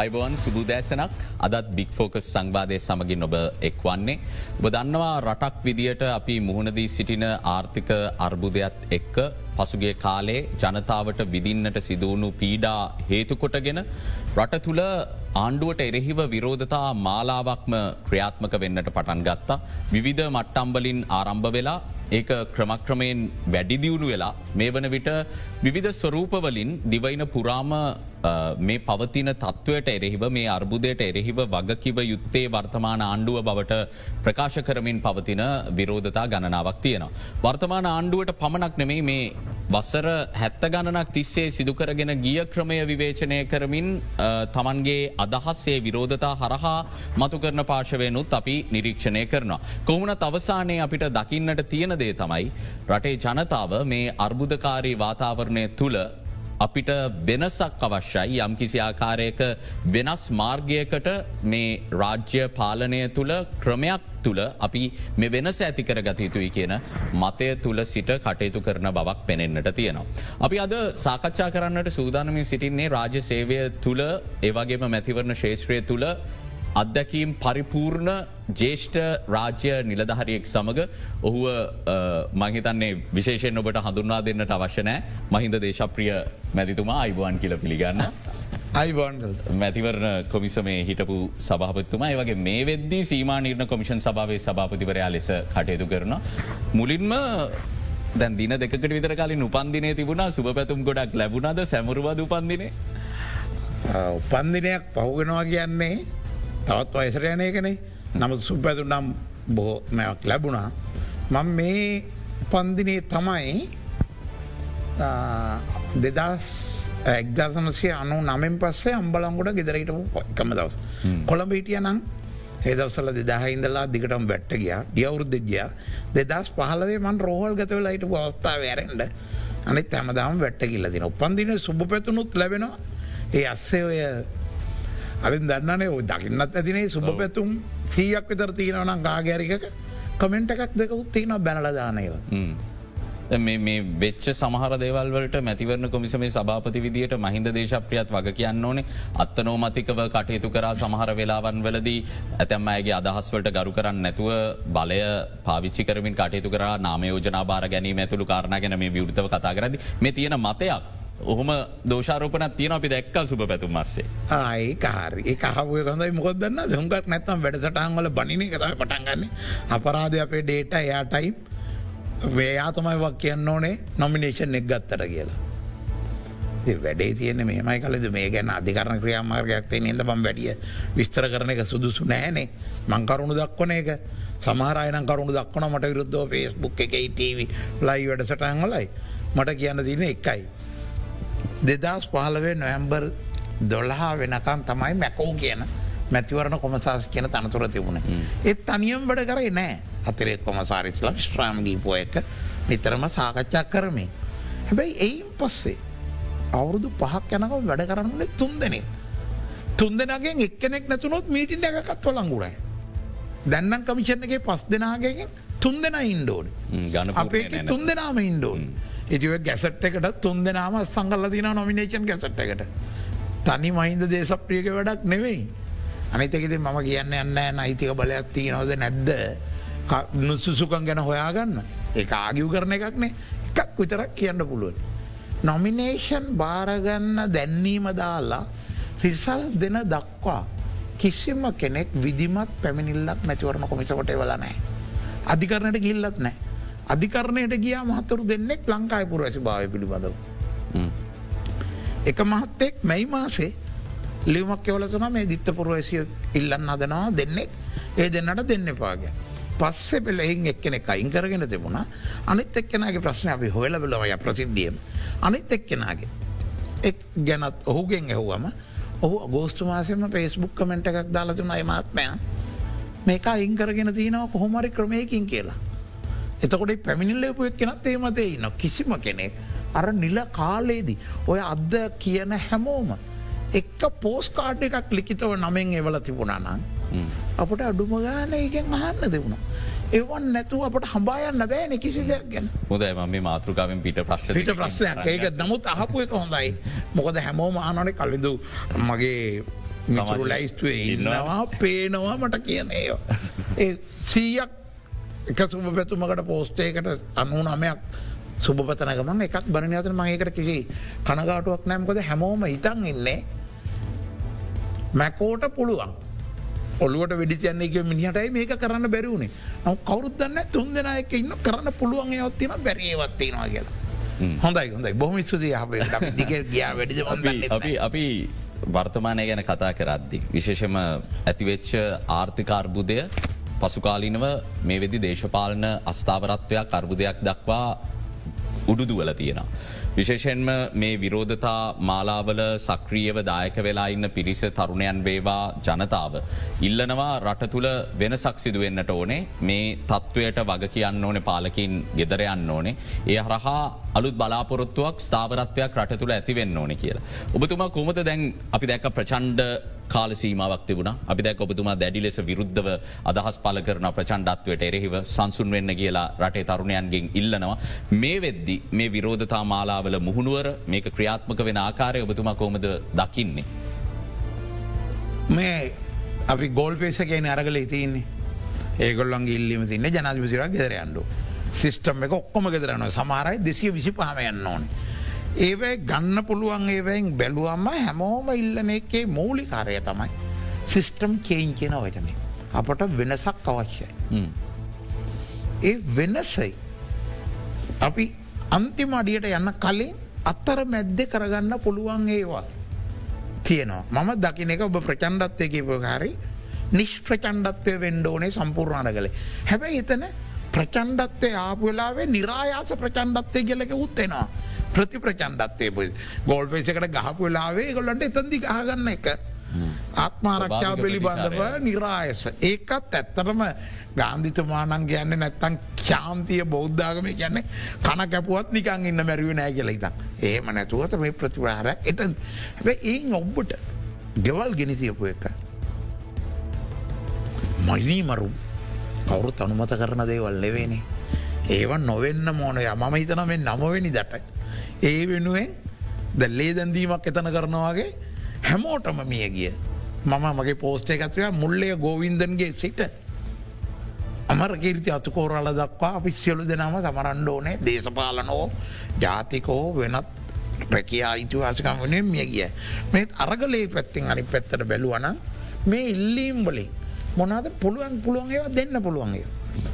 අයිබවන් සුබුදෑසනක් අදත් බික් ෆෝකස් සංවාධය සමගින් ඔබ එක්වන්නේ. ඔබ දන්නවා රටක් විදියට අපි මුහුණදී සිටින ආර්ථික අර්බුදයක් එක්ක පසුගේ කාලේ ජනතාවට විදින්නට සිදුවුණු පීඩා හේතුකොටගෙන රට තුළ ආණ්ඩුවට එරෙහිව විරෝධතා මාලාවක්ම ක්‍රියාත්මක වෙන්නට පටන් ගත්තා. විවිධ මට්ටම්බලින් ආරම්භ වෙලා ඒක ක්‍රමක්‍රමයෙන් වැඩිදියුණු වෙලා මේ වන විට විවිධ ස්වරූපවලින් දිවයින පුරාම මේ පවතින තත්ත්වයට එරෙහිව මේ අර්බුදයට එරෙහිව වගකිව යුත්තේ වර්තමාන ආණ්ඩුව බවට ප්‍රකාශ කරමින් පවතින විරෝධතා ගණනාවක් තියෙනවා. වර්තමාන ආණ්ඩුවට පමණක් නෙමේ මේ වස්සර හැත්ත ගණනක් තිස්සේ සිදුකරගෙන ගිය ක්‍රමය විවේචනය කරමින් තමන්ගේ අදහස්සේ විරෝධතා හරහා මතු කරන පාශවයනුත් අපි නිරීක්ෂණය කරනවා. කොහුණත් අවසානයේ අපිට දකින්නට තියෙන දේ තමයි රටේ ජනතාව මේ අර්බුදකාරී වාතාවරණය තුළ අපිට වෙනසක් අවශ්‍යයි යම් කිසි ආකාරයක වෙනස් මාර්ගයකට මේ රාජ්‍ය පාලනය තුළ ක්‍රමයක් තුළ අපි මේ වෙනස ඇතිකර ගතයුතුයි කියන මතය තුළ සිට කටයුතු කරන බවක් පෙනෙන්න්නට තියෙනවා. අපි අද සාකච්ඡා කරන්නට සූදානමින් සිටින්නේ රාජ්‍ය සේවය තුළ ඒවගේම මැතිවරණ ශේෂත්‍රය තුළ අත්දැකීම් පරිපූර්ණ ජේෂ්ඨ රාජ්‍ය නිලධහරියෙක් සමඟ ඔහුව මහිතන්නේ විශේෂෙන් ඔබට හඳුන්වා දෙන්නට අවශ්‍යනෑ මහින්ද දේශප්‍රිය මැතිතුමා අයිබුවන් කියල පිළිගන්න. අයිබන්ගල් මැතිවරණ කොමිසමේ හිටපු සභහපත්තුමා ඒවගේ මේ වෙද්දී සීමා නිර්ණ කොමිෂන් සභාවේ සභාපතිවරයා ලෙස කටයුතු කරන. මුලින්ම දැන් දින දෙකට විතර කලින් උපන්දිනය තිබුණා සුභ පැතුම් ගොඩක් ලැබුණද සැමරුවද උපන්දිනේ. උපන්දිනයක් පහුගෙනවා කියන්නේ තවත් වයසර යනයකනේ නමුත් සුපැතු නම් බොහෝමයක් ලැබුණා. මං මේ පන්දිනේ තමයි දෙදස් එක්දසමසේ අනු නමෙන් පස්සේ අම්බලංගොඩ ගෙදරහිටපු එකම දවස්. කොළඹ හිටිය නම් ඒදවසල දෙදාහින්දලා දිගටම බැට්ට ගියා. ගියවුරුද්ධ ගියා. දෙදස් පහලවේ මන් රෝහල් ගතවල හිට අවස්ථාව වැරෙන්ට අනිත් හැමදාම වැට්ට කිල්ල දින උපන්දින සුභ පැතුනුත් ලැබෙනවා. ඒ අස්සේ ඔය අලින් දන්නනේ ඔ දකින්නත් ඇතිනේ සුභ පැතුම් සීයක් විතර තියෙනවනම් ගාගෑරික කමෙන්ට් එකක් දෙකුත් තියෙන බැනලදානයව. මේ වෙච්ච සමහර දේවල්වලට මැතිවරණ කොමිසමේ සභාපති විදියට මහින්ද දේශප්‍රියත් වග කියන්න ඕනේ. අත්තනෝමතිකව කටයුතු කරා සමහර වෙලාවන් වලදී ඇතැම් අයගේ අදහස්වලට ගරු කරන්න නැතුව බලය පාවිච්චි කරමින් කටයුතු කර නාමයෝජනා බාර ගැනීම ඇතුළු කාරණ ගැන මේ විෘතව කතා කරදි මේ තියෙන මතයක්. ඔහොම දෝෂාරෝපනත් තියෙන අපි දැක්ක සුප පැතුම් මස්සේ ආයි කාරි ඒ කහුව කොඳයි මොකොදන්න දුන්ගක් නැත්තම් වැඩසටන්වල බනින කතම පටන්ගන්නේ අපරාධ අපේ ඩේට එයාටයි. වේයා තමයි වක් කියන්න ඕනේ නොමිනේෂන් එක් ගත්තට කියලා. වැඩේ තියන මේමයි කලද මේ ගැන අධිකරන ක්‍රියාමාර්ගයක් තිය නද බම් වැඩිය විස්තර කරන එක සුදුසු නෑනේ මංකරුණු දක්වන එක සමහරයන කරුණු දක්වන මට විරුද්ධ ෆේස්බුක් එකයි ටව ලයි වැඩසටන්වලයි මට කියන්න තින එකයි. දෙදස් පහලවේ නොයම්බර් දොල්ලහා වෙනකම් තමයි මැකෝ කියන මැතිවරණ කොමසාස් කියන තනතුර තිබුණ. ඒත් තනියම් වැඩ කරේ නෑ අතරේ කොමසාරිස්ල ශ්‍රාම්ගීපෝ එක. නිතරම සාකච්ඡා කරමින්. හැබැයි එයින් පස්සේ අවුරුදු පහක් යනක වැඩ කරන්නේ තුන් දෙනෙක්. තුන් දෙනගෙන් එක්කෙනෙක් නැතුනොත් මීටින් එකකත් වලංගුරයි. දැන්නම් කමිෂණගේ පස් දෙනාගෙන් තුන් දෙෙන ඉන්ඩෝඩ් ගන අපේ තුන් දෙනාම ඉන්ඩෝන් ඉතිව ගැසට් එකට තුන් දෙනාම සංගල්ල දින නොමිනේෂන් ගැසට් එකට. තනි මහින්ද දේශප්‍රියක වැඩක් නෙවෙයි අනිතකෙති මම කියන්න යන්න නයිතික බලයක් තියනවද නැද්ද නුසුසුකන් ගැන හොයාගන්න ඒ ආගිව් කරන එකක්නේ එකක් විතරක් කියන්න පුළුවන්. නොමිනේෂන් බාරගන්න දැන්වීම දාලා රිසල් දෙන දක්වා කිසිම කෙනෙක් විදිමත් පැමිනිල්ලක් මැතිවරණ කොමිසකොට එවලනෑ. අධිකරණයට ගිල්ලත් නෑ. අධිකරණයට ගියා මහතුරු දෙන්නෙක් ලංකායි පුරවැසි භාව පිළිබඳව. එක මහත්තෙක් මැයි මාසේ ලියමක් එවලසන මේ දිත්ත පුරවැසිය ඉල්ලන්න අදනවා දෙන්නෙක් ඒ දෙන්නට දෙන්න පාගේ. පස්සේ පෙළ එහින් එක්කෙනෙක් අයින් කරගෙන තිබුණ. අනිත් එක්කෙනගේ ප්‍රශ්න අපි හොල බලවය ප්‍රසිද්ධියම අනිත් එක්කෙනගේ. එක් ගැනත් ඔහුගෙන් ඇහුවම ඔහු ගෝස්තුමාසම පේස්බුක් කමෙන්ට එකක් දාලතුන අයමාත්මය මේක අයින් කරගෙන තියෙනවා කොහොමරි ක්‍රමයකින් කියලා. එතකොට පැමිණිල්ලපු එක් කෙනත් ඒමතේ ඉන්න කිසිම කෙනෙක් අර නිල කාලයේදී ඔය අද්ද කියන හැමෝම එක්ක පෝස් කාඩ් එකක් ලිකිතව නමෙන් එවල තිබුණනන් අපට අඩුම ගාන එකෙන් අහන්න දෙවුණ. එවන් නැතුව අපට හම්බායන්න බෑන කිසි දෙයක් ගැන. හොදයි ම මේ මාතෘකාවෙන් පිට ප්‍රශ් පිට ප්‍රශ්නයක්. ඒක නමුත් අහපු එක හොඳයි. මොකද හැමෝම ආනනේ කලින්දු මගේ මිතුරු ලැයිස්තුවේ ඉන්නවා. පේනවා මට කියන ඒවා. ඒ සීයක් එක සුභ පැතුමකට පෝස්ටේකට අනු නමයක් සුභපතනගමන් එකක් බරණ අතර මඒකට කිසි කනගාටුවක් නෑම්කොද හැමෝම ඉතන් ඉන්නේ මැකෝට පුළුවන් ඔලුවට වෙඩිතියන්නේ එක මිනිහටයි මේක කරන්න බැරිවුණේ නව කවරුදන්න තුන් දෙෙනයක ඉන්න කරන්න පුළුවන් යොත්තින බැරේවත්තිනවා කියලා. හොඳයි හොඳයි. බොහම ස්තුතියි අප දිග ගියා වැඩිද අපි අපි වර්තමානය ගැන කතා කරද්දි. විශේෂම ඇතිවෙච්ච ආර්ථිකාර්බුදය පසුකාලිනව මේ වෙදි දේශපාලන අස්ථාවරත්වයක් අර්බුදයක් දක්වා උඩුදුවල තියෙනවා. විශේෂෙන්ම මේ විරෝධතා මාලාවල සක්‍රියව දායක වෙලා ඉන්න පිරිස තරුණයන් වේවා ජනතාව. ඉල්ලනවා රට තුළ වෙනසක් සිදුවෙන්න්නට ඕනේ මේ තත්ත්වයට වග කියන්න ඕනේ පාලකින් ගෙදරයන්න ඕනේ. ඒ හරහා අලුත් බලාපොරොත්තුවක් ස්ථාවරත්වයක් රට තුළ ඇතිවෙන්න ඕන කියලා. ඔබතුමා කොමත දැන් අපි දැක ප්‍රචන්්ඩ කාල සීමාවක් තිබුණ අපි දැක් ඔබතුමා දැඩි ලෙස විරුද්ධව අදහස් පල කරන ප්‍රචන්්ඩත්වයට එරෙහිව සංසුන් වෙන්න කියලා රටේ තරුණයන්ගෙන් ඉල්ලනවා. මේ වෙද්දි මේ විරෝධතා මාලාවල මුහුණුවර මේක ක්‍රියාත්මක වෙන ආකාරය ඔබතුමා කොමද දකින්නේ. මේ අපි ගෝල් පේස කියන අරගල ඉතින්නේ ඒගොල්ලන් ඉල්ලිම තින්න ජනාධිපසිරක් ගෙදරයන්ඩු. සිිස්ටම් එක ඔක්කොම ගෙදරන සමාරයි දෙසිය විසි පහමයන්න ඕන. ඒවයි ගන්න පුළුවන් ඒවයින් බැලුවම්ම හැමෝම ඉල්ලන එකේ මූලි කාරය තමයි. සිිස්ටම් කේන් කියන වචනය. අපට වෙනසක් අවශ්‍යයි. ඒ වෙනසයි. අපි අන්තිම අඩියට යන්න කලින් අත්තර මැද්ද කරගන්න පුළුවන් ඒවා. තියෙනවා මම දකින එක ඔබ ප්‍රචන්්ඩත්වය කිපකාරි නිෂ්ප්‍රචන්්ඩත්වය වෙන්ඩෝනේ සම්පූර්ණාන කළේ හැබැයි එතන ප්‍රචන්්ඩත්වය ආපුවෙලාවේ නිරායාස ප්‍රචන්්ඩත්වය කියලක උත්වෙනවා ප්‍රති ප්‍රචන්්ඩත්වය පුයි ගෝල් පේසකට ගහපු වෙලාවේ ගොල්ලන්ට එතන්දි ගහගන්න එක. ආත්මාරක්ෂාව පිළිබඳව නිරායස ඒකත් ඇත්තරම ගාන්ධිතුමානන් කියන්න නැත්තන් ක්‍යාන්තිය බෞද්ධාගම කියන්නේ කන කැපුවත් නිකං ඉන්න මැරුව නෑ කියල ඉතන් ඒම නැතුවත මේ ප්‍රතිවාර එත හැබැ ඒ ඔබ්බට ගෙවල් ගෙනතියපු එක. මයිනී මරු කවුරුත් අනුමත කරන දේවල් නෙවේනේ ඒවන් නොවෙන්න මෝනය මම හිතන මේ නමවෙනි දට ඒ වෙනුවෙන් දැල්ලේ දැන්දීමක් එතන කරනවාගේ හැමෝටම මිය ගිය. මම මගේ පෝස්ටේ එකත්වය මුල්ලය ගෝවින්දන්ගේ සිට අමර කීර්ති අතුකෝරල දක්වා අපි සියලු දෙනම සමරන්ඩ ඕනේ. දේශපාලනෝ ජාතිකෝ වෙනත් ප්‍රකයා ඉතිවාසිකම් වනේ මිය ගිය. මේත් අරගලේ පැත්තිෙන් අනි පැත්තට බැලුවන මේ ඉල්ලීම් වලින් මොනාද පුළුවන් පුළුවන් ඒවා දෙන්න පුළුවන්ගේ.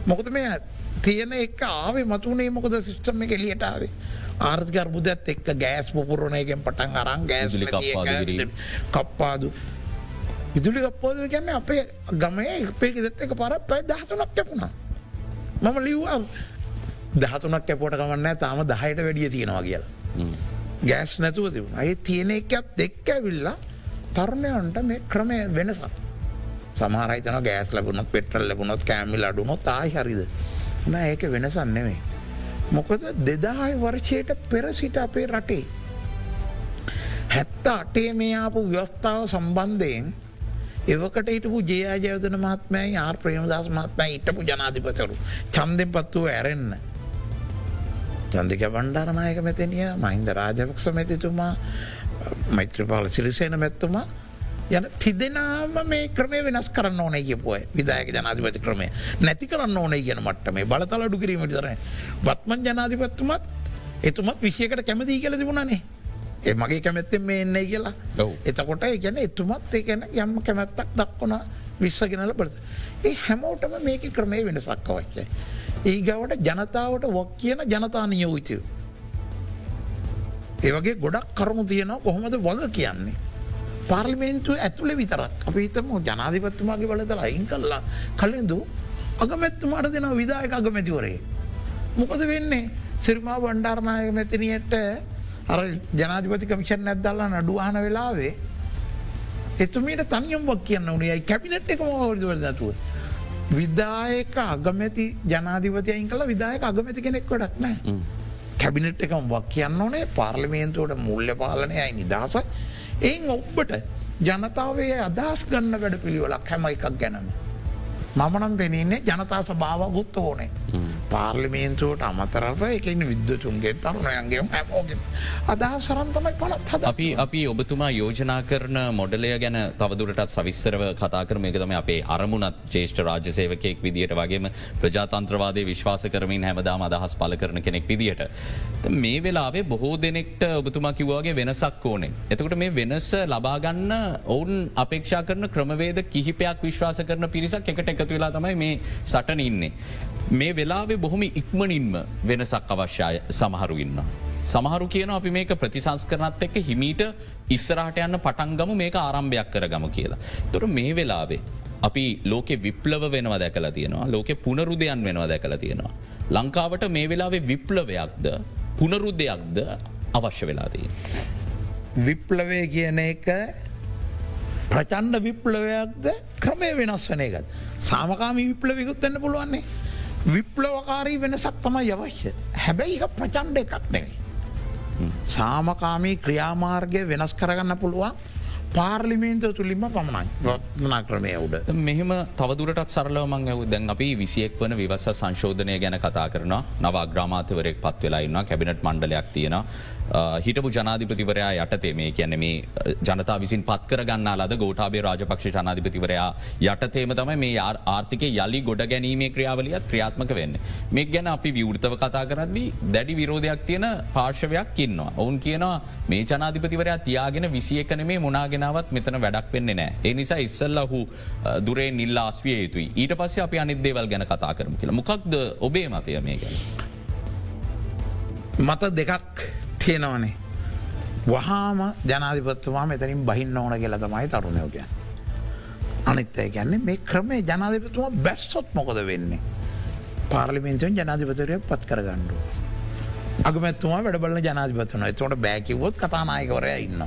මොකද මේ තියෙන එක ආවේ මතුනේ මොකද සිිස්ටම එක එලියටාවේ ආර්ථික අර්බුදත් එක්ක ගෑස් පුපුරණයගෙන් පටන් අරන් ගෑස් කප්පාදු විදුලි කප්පෝද කියන්න අපේ ගමේ අපේ ගෙදට එක පර පැයි දහතුනක් කැපුණා. මම ලිව්වා දහතුනක් කැපෝට කමන්න තාම දහයට වැඩිය තියෙනවා කියලා. ගෑස් නැතුව තිබුණ. අය තියෙන එකත් දෙක්ක ඇවිල්ලා තරුණයන්ට මේ ක්‍රමය වෙනසක් සමහරයිතන ගෑස් ලබුණොත් පෙට්‍රල් ලැබුණොත් කෑමිල් අඩුනොත් ආයි හරිද න ඒක වෙනසන් නෙමේ මොකද දෙදායි වර්ෂයට පෙර සිට අපේ රටේ. හැත්ත අටේ මේ ආපු ව්‍යවස්ථාව සම්බන්ධයෙන් එවකට ඉටපු ජයාජයවතන මහත්මයි ආර් ප්‍රේමදස් මහත්මයි ඉටපු ජනාධිපතරු චන්දෙන් පත්තුව ඇරෙන්න. චන්දික බණ්ඩාරනායක මෙතනිය මහින්ද රාජපක්ෂ මැතිතුමා මෛත්‍රපාල සිරිසේන මැත්තුමා යන තිදෙනම මේ ක්‍රමය වෙනස් කරන්න ඕන කියපුය විදායක ජනාධිපති ක්‍රමය. නැති කරන්න ඕන කියන මට්ට මේ බලතල අඩු කිරීමට තරන වත්මන් ජනාධිපත්තුමත් එතුමත් විෂයකට කැමති කියල තිබුණනේ. ඒ මගේ කැමැත්තෙන් මේ එන්නේ කියලා. එතකොට ගැන එතුමත් ඒ ගැන යම්ම කැමැත්තක් දක්වන විශ්වගෙනල පරත ඒ හැමෝටම මේක ක්‍රමය වෙනසක් අවශ්‍යය ඒගවට ජනතාවට වොක් කියන ජනතා නියෝවිතය ඒවගේ ගොඩක් කරුණු තියෙනවා කොහොමද වග කියන්නේ පාර්ලිමේන්තුව ඇතුළ විතරත් අප හිතම ජනාධිපත්තුමාගේ බලතල අයින් කල්ලා කලින්දු අගමැත්තුමාට දෙන විදායක අගමැතිවරේ. මොකද වෙන්නේ? සිරිමා බණ්ඩාරණය මැතිනයට අර ජනාධිපති කමිෂන් ඇත්දල්ලා නඩුවාන වෙලාවේ එතුමීට තනියම්වක් කියන්න උනේ. කැපිනට් එක මෝවරදවර දතුව. විදායක අගමැති ජනාධිපතියයින් කළ. විදායක අගමැති කෙනෙක් වඩක් නෑ. කැබිනට් එකම් වක් කියන්න ඕනේ? පාර්ලිමේන්තුවට මුල්ල පාලනයයි නිදහසයි ඒ ඔබ්බට ජනතාවේ අදහස් ගන්න වැඩ පිළිවෙලක් හැම එකක් ගැනම. මමනම් පෙනන්නේ ජනතා සභාවගුත් ඕනේ. පාර්ලිමේන්තුවට අමතරව එකන විද්‍යතුන්ගේ තරුණයන්ගේ හැමෝගෙන් අදහ සරන්තමයි පලත් හද අපි අපි ඔබතුමා යෝජනා කරන මොඩලය ගැන තවදුරටත් සවිස්සරව කතා කරම එක තම අපේ අරමුණත් චේෂ්ට රාජසේවකයෙක් විදිට වගේම ප්‍රජාතන්ත්‍රවාදය විශ්වාස කරමින් හැමදාම අදහස් පල කරන කෙනෙක් විදිට. මේ වෙලාවේ බොහෝ දෙනෙක්ට ඔබතුමා කිවවාගේ වෙනසක් ඕනේ. එතකට මේ වෙනස ලබාගන්න ඔවුන් අපේක්ෂා කරන ක්‍රමවේද කිහිපයක් විශ්වාස කරන පිරිසක් එකට එකතු වෙලා තමයි මේ සටන ඉන්නේ. මේ වෙලාවේ බොහොම ඉක්මනින්ම වෙනසක් අවශ්‍යය සමහරු ඉන්න. සමහරු කියන අපි මේක ප්‍රතිසංස් කරනත් එක්ක හිමීට ඉස්සරහට යන්න පටන්ගම මේක ආරම්භයක් කරගම කියලා. තොර මේ වෙලාවේ. අපි ලෝකෙ විප්ලව වෙනවා දැකලා තියෙනවා ලෝකෙ පුනරුදයන් වෙනවා දැකලා තියෙනවා. ලංකාවට මේ වෙලාවේ විප්ලවයක්ද පුනරුද්ධයක්ද අවශ්‍ය වෙලාදී. විප්ලවය කියන එක ප්‍රචන්්ඩ විප්ලවයක්ද ක්‍රමය වෙනස් වන එකත්. සාමකාමී විප්ලවිකුත් එන්න පුළුවන්නේ. විප්ලවකාරී වෙනසක් තමයි අවශ්‍ය. හැබැයි එක ප්‍රචන්්ඩ එකක් නෙවෙයි. සාමකාමී ක්‍රියාමාර්ගය වෙනස් කරගන්න පුළුවන් පාර්ලිමේන්ත තුළින්ම පමණයි වත්නා ක්‍රමය උඩ. මෙහෙම තවදුරටත් සරලවමං ඇව දැන් අපි විසියෙක් වන විවස්ස සංශෝධනය ගැන කතා කරන නව ග්‍රාමාතවරෙක් පත් වෙලාඉන්න කැබිනට මණ්ඩලයක් තියෙන හිටපු ජනාධිපතිවරයා යටතේ මේ කියැන මේ ජනතා විසින් පත් කරගන්න ලද ගෝටාබේ රාජපක්ෂ ජනාධිපතිවරයා යටතේම තමයි මේ ආර්ථික යළි ගොඩ ගැනීමේ ක්‍රියාවලියත් ක්‍රියාත්මක වෙන්න. මේ ගැන අපි විවෘතව කතා කරද්දී දැඩි විරෝධයක් තියෙන පාර්ශවයක් ඉන්නවා. ඔවුන් කියනවා මේ ජනාධිපතිවරයා තියාගෙන විසියකන මේ මුණගෙනාවත් මෙතන වැඩක් වෙන්නේ නෑ. ඒ නිසා ඉස්සල්ලහු දුරේ නිල්ල අස්විය යුතුයි ඊට පස්ස අපි අනිදේවල් ගැන කතා කරම කියලා මොකක්ද ඔබේ මතය මේ ගැන. මත දෙකක් තියෙනවනේ. වහාම ජනාධිපත්තුවා මෙතනින් බහින්න ඕන කියල තමයි තරුණයෝගය. අනිත්තය ගැන්නේ මේ ක්‍රමේ ජනාධිපතුවා බැස්සොත් මොකද වෙන්නේ. පාර්ලිමෙන්තුවෙන් ජනාධිපතරය පත් කරගණ්ඩුව. අගමැත්තුවා වැඩබල ජනාධිපතුන එතවට බෑකිවොත් කතානායකවරය ඉන්න.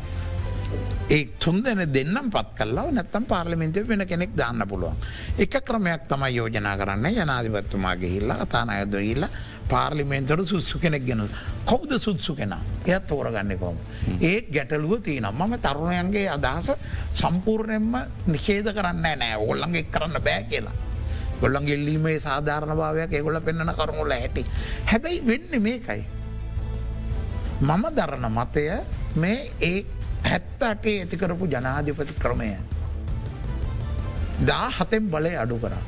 ඒ තුන් දෙන දෙන්නම් පත් කල්ලා නැත්තම් පාර්ලිමෙන්තය වෙන කෙනෙක් දාන්න පුළුවන්. එක ක්‍රමයක් තමයි යෝජනා කරන්න ජනාධිපත්තුමාගේ හිල්ලා කතානායද ඉල්ලා පාර්ලිමේන්තට සුත්සු කෙනෙක් ගෙන කෞද සුත්සු කෙන එයත් තෝරගන්න කොම. ඒත් ගැටලුව තියනම් මම තරුණයන්ගේ අදහස සම්පූර්ණයෙන්ම නිෂේද කරන්න නෑ ඔොල්ලන්ගේ කරන්න බෑ කියලා. ගොල්ලන් ගෙල්ලීමේ සාධාරණ භාවයක් ඒගොල පෙන්න්නන කරමුල හැටි. හැබැයි වෙන්න මේකයි. මම දරන මතය මේ ඒ හැත්ත අටේ ඇතිකරපු ජනාධිපති ක්‍රමය. දා හතෙන් බලය අඩු කරා.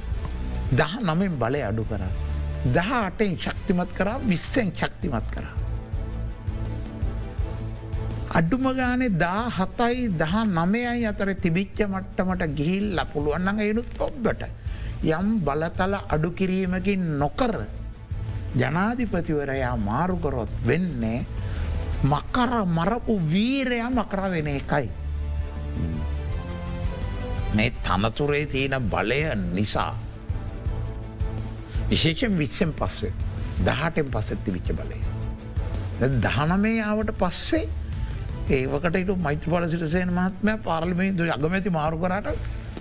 දහ නමෙන් බලය අඩු කරා. දහ අටෙන් ශක්තිමත් කරා විස්සෙන් ශක්තිමත් කරා. අඩුම ගානේ දා හතයි දහ නමයයි අතර තිබිච්ච මට්ටමට ගිහිල් පුළුවන්නඟ එනුත් ඔබ්බට. යම් බලතල අඩු කිරීමකින් නොකර ජනාධිපතිවරයා මාරුකරොත් වෙන්නේ මකර මරපු වීරයා මකර වෙන එකයි. මේ තනතුරේ තියෙන බලය නිසා විශේෂෙන් විච්චෙන් පස්සේ දහටෙන් පස්සෙත්ති විච්ච බලය. දහනමේ ආවට පස්සේ ඒකට මෛත්‍රපල සිටසේන මහත්මය පාර්ලිමේ අගමැති මාරු කරට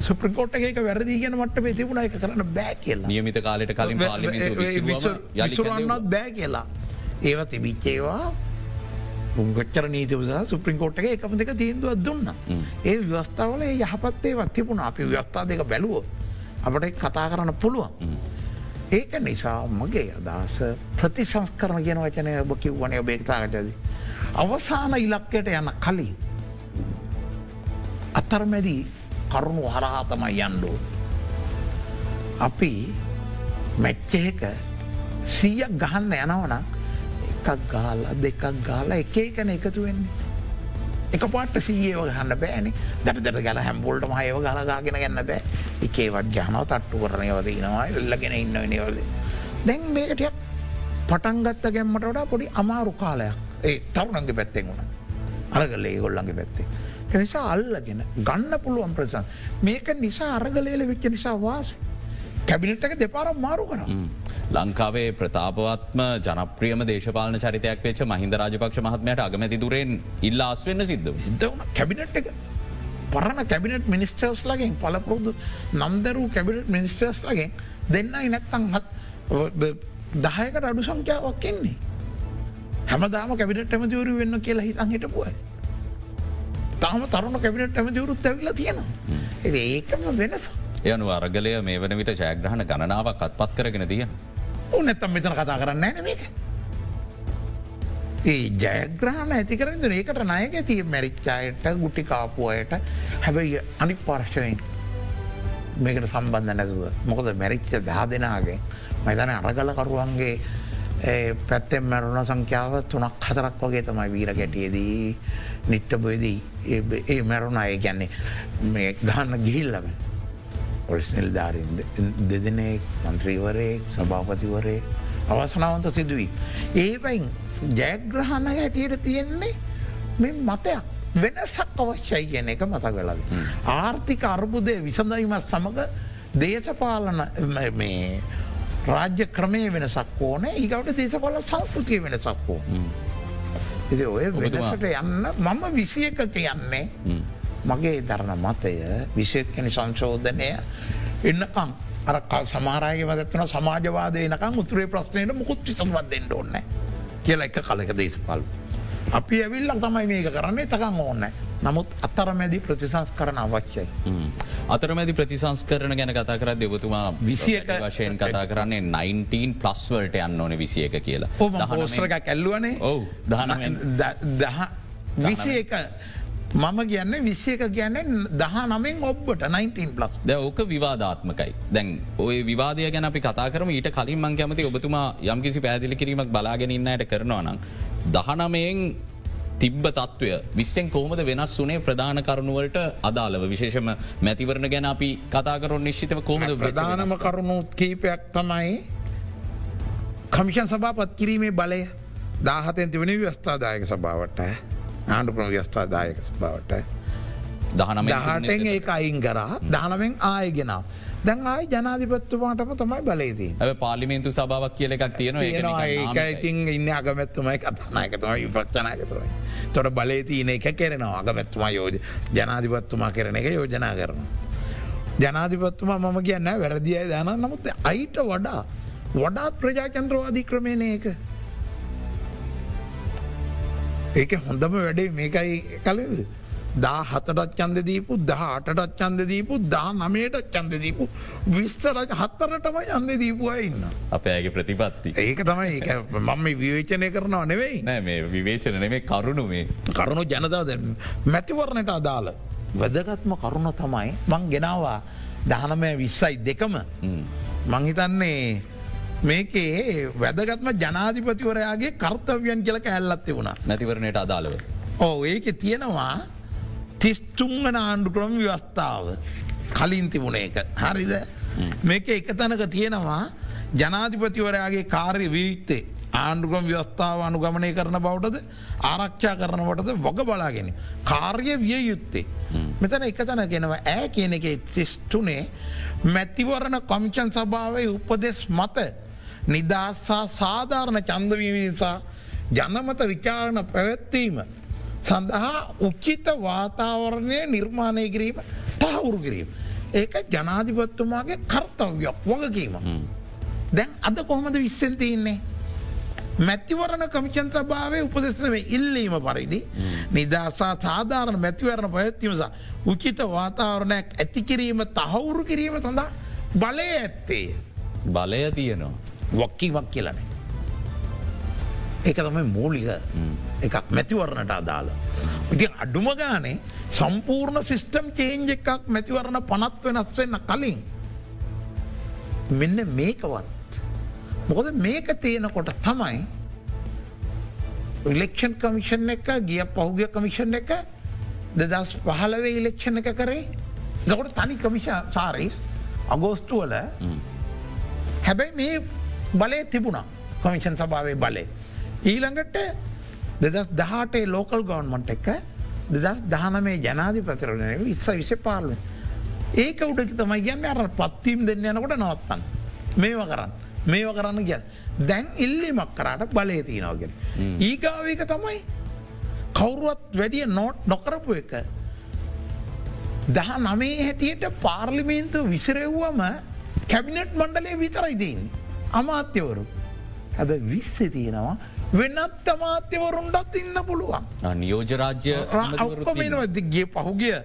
සුප්‍රකෝට් එක වැරදි ගෙන මට තිබුණ. එක කරන්න බෑ කියලා. නියමිත කාලට කලින් විසුරන්නත් බෑ කියලා. ඒව තිබිච්චේවා උගච්චර නීතිවසා සුප්‍රින්කෝට් එක එකම දෙක තීන්දුවත් දුන්න. ඒ ව්‍යවස්ථාවල යහපත්තේ වත්තිබුණ අපි ව්‍යවස්ථා දෙක බැලුවොත් අපට කතා කරන්න පුළුවන්. ඒක නිසා මගේ අදහස ප්‍රතිසංස්කරන කියන වචනය ඔබ කිව්වනය බේතාරටද. අවසාන ඉලක්කයට යන කලින්. අතරමැදී කරුණු හරහාතමයි යන්ඩෝ. අපි මැච්චයක සීයක් ගහන්න යනවන එකක් ගාල දෙකක් ගාල එක එකන එකතු වෙන්නේ. එක පාට සීයව ගහන්න බෑනි දට ගල හැම්බොල්ට මයව ගලගාගෙන ගන්න බෑ එකේවත් ජනව තට්ටු කරනයවද නවා එල්ලගෙන ඉන්න නවද. දැන් මේකටයක් පටන්ගත්ත ගැම්මට පොඩි අමාරු කාලයක් ඒ තරුණන්ගේ පැත්තෙන් වුණ අරගල ඒ ගොල්ලන්ගේ පැත්තේ. නිසා අල්ලගෙන ගන්න පුළුවන් ප්‍රසන් මේක නිසා අරගලේල වෙච්ච නිසා වාස කැබිනට්ක දෙපාරම් මාරු කරම්. ලංකාවේ ප්‍රතාපවත්ම ජනප්‍රියම දේශපාලන චරිතයක් වෙච්ච මහින්ද රාජපක්ෂ මහත්මයට අගමැති දුරෙන් ඉල්ල අස්වෙන්න සිද්ධ සිද්ධවන කැබිනට් එක පරණ කැබිනට් මිනිස්ටර්ස් ලගෙන් පලපුරුදු නම්දරූ කැබිනට් මිනිස්ටර්ස් ලගෙන් දෙන්නයි නැත්තං හත් දහයකට අඩු සංඛ්‍යාවක් එන්නේ. හැමදාම කැබිනට ඇමතිවරු වෙන්න කියලා හිතන් හිටපුුවයි. තාම තරුණ කැබිනට ඇමතිවරුත් ඇවිල තියෙනවා. ඒකම වෙනස. යනු අරගලය මේ වන විට ජයග්‍රහණ ගණනාවක් අත්පත් කරගෙන තියෙන. උ නැත්තම් මෙතන කතා කරන්න ෑන මේක. ඒ ජයග්‍රහණ ඇතිකරද ඒකට නයක තිය මැරිච්චායට ගුටි කාපුයට හැබැයි අනි පාර්ශවයෙන් මේකට සම්බන්ධ නැතුව මොකද මැරිච්ච දා දෙනාගේ මයිතන අරගලකරුවන්ගේ පැත්තෙන් මැරුණ සංඛ්‍යාව තුනක් හතරක් වගේ තමයි වීර ගැටියදී නිට්ට බොයදී ඒ මැරුණ අය ගැන්නේ මේ ගහන්න ගිහිල්ලම පොලිස් නිල්ධාරින් දෙදනෙක් මන්ත්‍රීවරයෙක් සභාපතිවරේ අවසනාවන්ත සිදුවී. ඒවයින් ජයග්‍රහණ හැටියට තියෙන්නේ මෙ මතයක් වෙනසක් අවශ්‍යයි කියන එක මත කලද. ආර්ථික අර්බුදය විසඳීමත් සමඟ දේශපාලන මේ රාජ්‍ය ක්‍රමය වෙනසක් ඕන. ඒකට දේශපාල සංස්කෘතිය වෙනසක් වෝ. ඉති ඔය වෙනසට යන්න මම විසිය එක කියන්නේ මගේ දරණ මතය විශෂකනි සංශෝධනය එන්නකම් අර සමාරයගේ වදත්වන සමාජවාදය නකම් උතුරේ ප්‍රශ්නයට මුකුත් විසම්වත් දෙන්න ඕන්න කියලා එක කලක දේශපල්. අපි ඇවිල්ලක් තමයි මේක කරන්නේ තකං ඕන්න. නමුත් අතරමැදි ප්‍රතිසංස් කරන අවශ්‍යයි. අතරමැදි ප්‍රතිසංස් කරන ගැන කතා කර දෙවතුමා විසියට වශයෙන් කතා කරන්නේ 19 ප්ලස්වලට යන්න ඕන විසිය එක කියලා හෝස්්‍රක කැල්ලුවනේ ඔවු දහ විසි එක මම කියන්න විශ්යක කියන්න දහ නමෙන් ඔබ්බට 19 ප්ලස් ද ඕක විවාධාත්මකයි දැන් ඔය විවාදය ගැන අපි කතා කරම. ඊට කලින් මං කැමති ඔබතුමා යම්කිසි පැදිලි කිරීමක් බලාගෙනන්නයට කරනවා නම් දහනමයෙන් තිබ්බ තත්ත්වය විස්සෙන් කෝමද වෙනස් වනේ ප්‍රධාන කරුණුවලට අදාළව? විශේෂම මැතිවරණ ගැන අපි කතාකරු නිශ්ිතව කෝමද ප්‍රධානම කරුණුත් කීපයක් තමයි කමිෂන් සභාපත් කිරීමේ බලය. දාහතෙන් තිවනි ව්‍යස්ථාදායක සභාවට ආණ්ඩුපන ව්‍යස්ථාදායක බවට. දහනම දහටෙන් ඒ අයින් කරා. දානමෙන් ආයගෙන දැන් ආය ජනාධිපත්තුමාටම තමයි බලේදී ඇ පාලිමේන්තු සභාවක් කියල එකක් තියෙන ඒක ඉතින් ඉන්න අගමැත්තුමයි කතනායකතම විපක්ෂනායකතුමයි. තොට බලේතියන එක කෙරෙනවා. අගමැත්තුමා යෝජ ජනාධිපත්තුමා කරන එක යෝජනා කරන. ජනාධිපත්තුමා මම කියන්න වැරදිියය දාන නමුත් අයිට වඩා වඩාත් ප්‍රජාචන්ත්‍රවාදී ක්‍රමණය එක ඒක හොඳම වැඩේ මේකයි කලද. දා හතටත් චන්ද දීපු දහ අටටත් චන්ද දීපු දා නමයට චන්ද දීපු විස්තරජ හත්තරටම යන්ද දීපුවා ඉන්න. අපෑගේ ප්‍රතිපත්ති. ඒක තමයි මම විවේචනය කරනවා නෙවෙයි නෑ මේ විවේචන නෙමේ කරුණු මේ කරුණු ජනතාව මැතිවරණට අදාළ වැදගත්ම කරුණ තමයි මං ගෙනවා දහනමය විස්සයි දෙකම මංහිතන්නේ මේකේ වැදගත්ම ජනාධිපතිවරයාගේ කර්තවයන් කියලක ඇල්ලත්ති වුණා නැතිවරණයට අදාළව. ඕ ඒක තියෙනවා තිස්තුංගන ආණ්ඩු ක්‍රම ව්‍යවස්ථාව කලින් තිබුණ එක හරිද මේක එක තැනක තියෙනවා ජනාධිපතිවරයාගේ කාර්ය වියුත්තේ ආණ්ඩුකම් ව්‍යස්ථාව අනුගමනය කරන බවටද ආරක්ෂා කරනවටද වග බලාගෙන. කාර්ය විය යුත්තේ. මෙතන එක තැන ගෙනවා ඇ කියන එක තිස්ටුනේ මැතිවරණ කොමිචන් සභාවය උපදෙස් මත නිදස්සා සාධාරණ චන්දවීමසා ජනමත විචාරණ පැවැත්වීම සඳහා උච්චිත වාතාවරණය නිර්මාණය කිරීම තහවුරු කිරීම. ඒක ජනාධිපත්තුමාගේ කර්තව්යක් වගකීම. දැන් අද කොහොමද විස්සෙන් තියන්නේ. මැතිවරණ කමිචන් සභාවේ උපදෙස්නවේ ඉල්ලීම පරිදි නිදසා සාධාරණ මැතිවරණ පයත්තිමසා උචිත වාතාවරණයක් ඇතිකිරීම තහවුරු කිරීම සඳහා බලය ඇත්තේ. බලය තියනවා. වක්කීවක් කියලන. ඒක තමයි මූලික එකක් මැතිවරණට අදාළ. ඉතින් අඩුම ගානේ සම්පූර්ණ සිිස්ටම් චේන්ජ එකක් මැතිවරණ පනත් වෙනස් වෙන්න කලින්. මෙන්න මේකවත්. මොකද මේක තියෙනකොට තමයි ඉලෙක්ෂන් කමිෂන් එක ගිය පෞග්‍ය කමිෂන් එක දෙදස් පහලවේ ඉලෙක්ෂණ එක කරේ දකොට තනි කමිෂ සාරී අගෝස්තුවල හැබැයි මේ බලය තිබුණා කොමිෂන් සභාවේ බලය. ඊළඟට දෙදස් දහටේ ලෝකල් ගවන්මන්ට එක දෙදස් දහනමේ ජනාධි ප්‍රතරණය විස්ස විෂ පාලුව. ඒක උඩකි තමයි කියන්න අර පත්වීම් දෙන්න යනකොට නවත්තන්න. මේව කරන්න. මේව කරන්න කිය. දැන් ඉල්ලිමක් කරට බලය තියනවගෙන. ඒගාවක තමයි කවුරුවත් වැඩිය නෝට් නොකරපු එක. දහ නමේ හැටියට පාර්ලිමේන්තු විසිරෙව්වම කැබිනට් මණ්ඩලේ විතරයිදීන්. අමාත්‍යවරු. හැබ විස්ස තියෙනවා වෙනත් අමාත්‍යවරුන්ටත් ඉන්න පුළුවන්. නියෝජරාජ්‍ය ඔක්කොමනවදගේ පහුගිය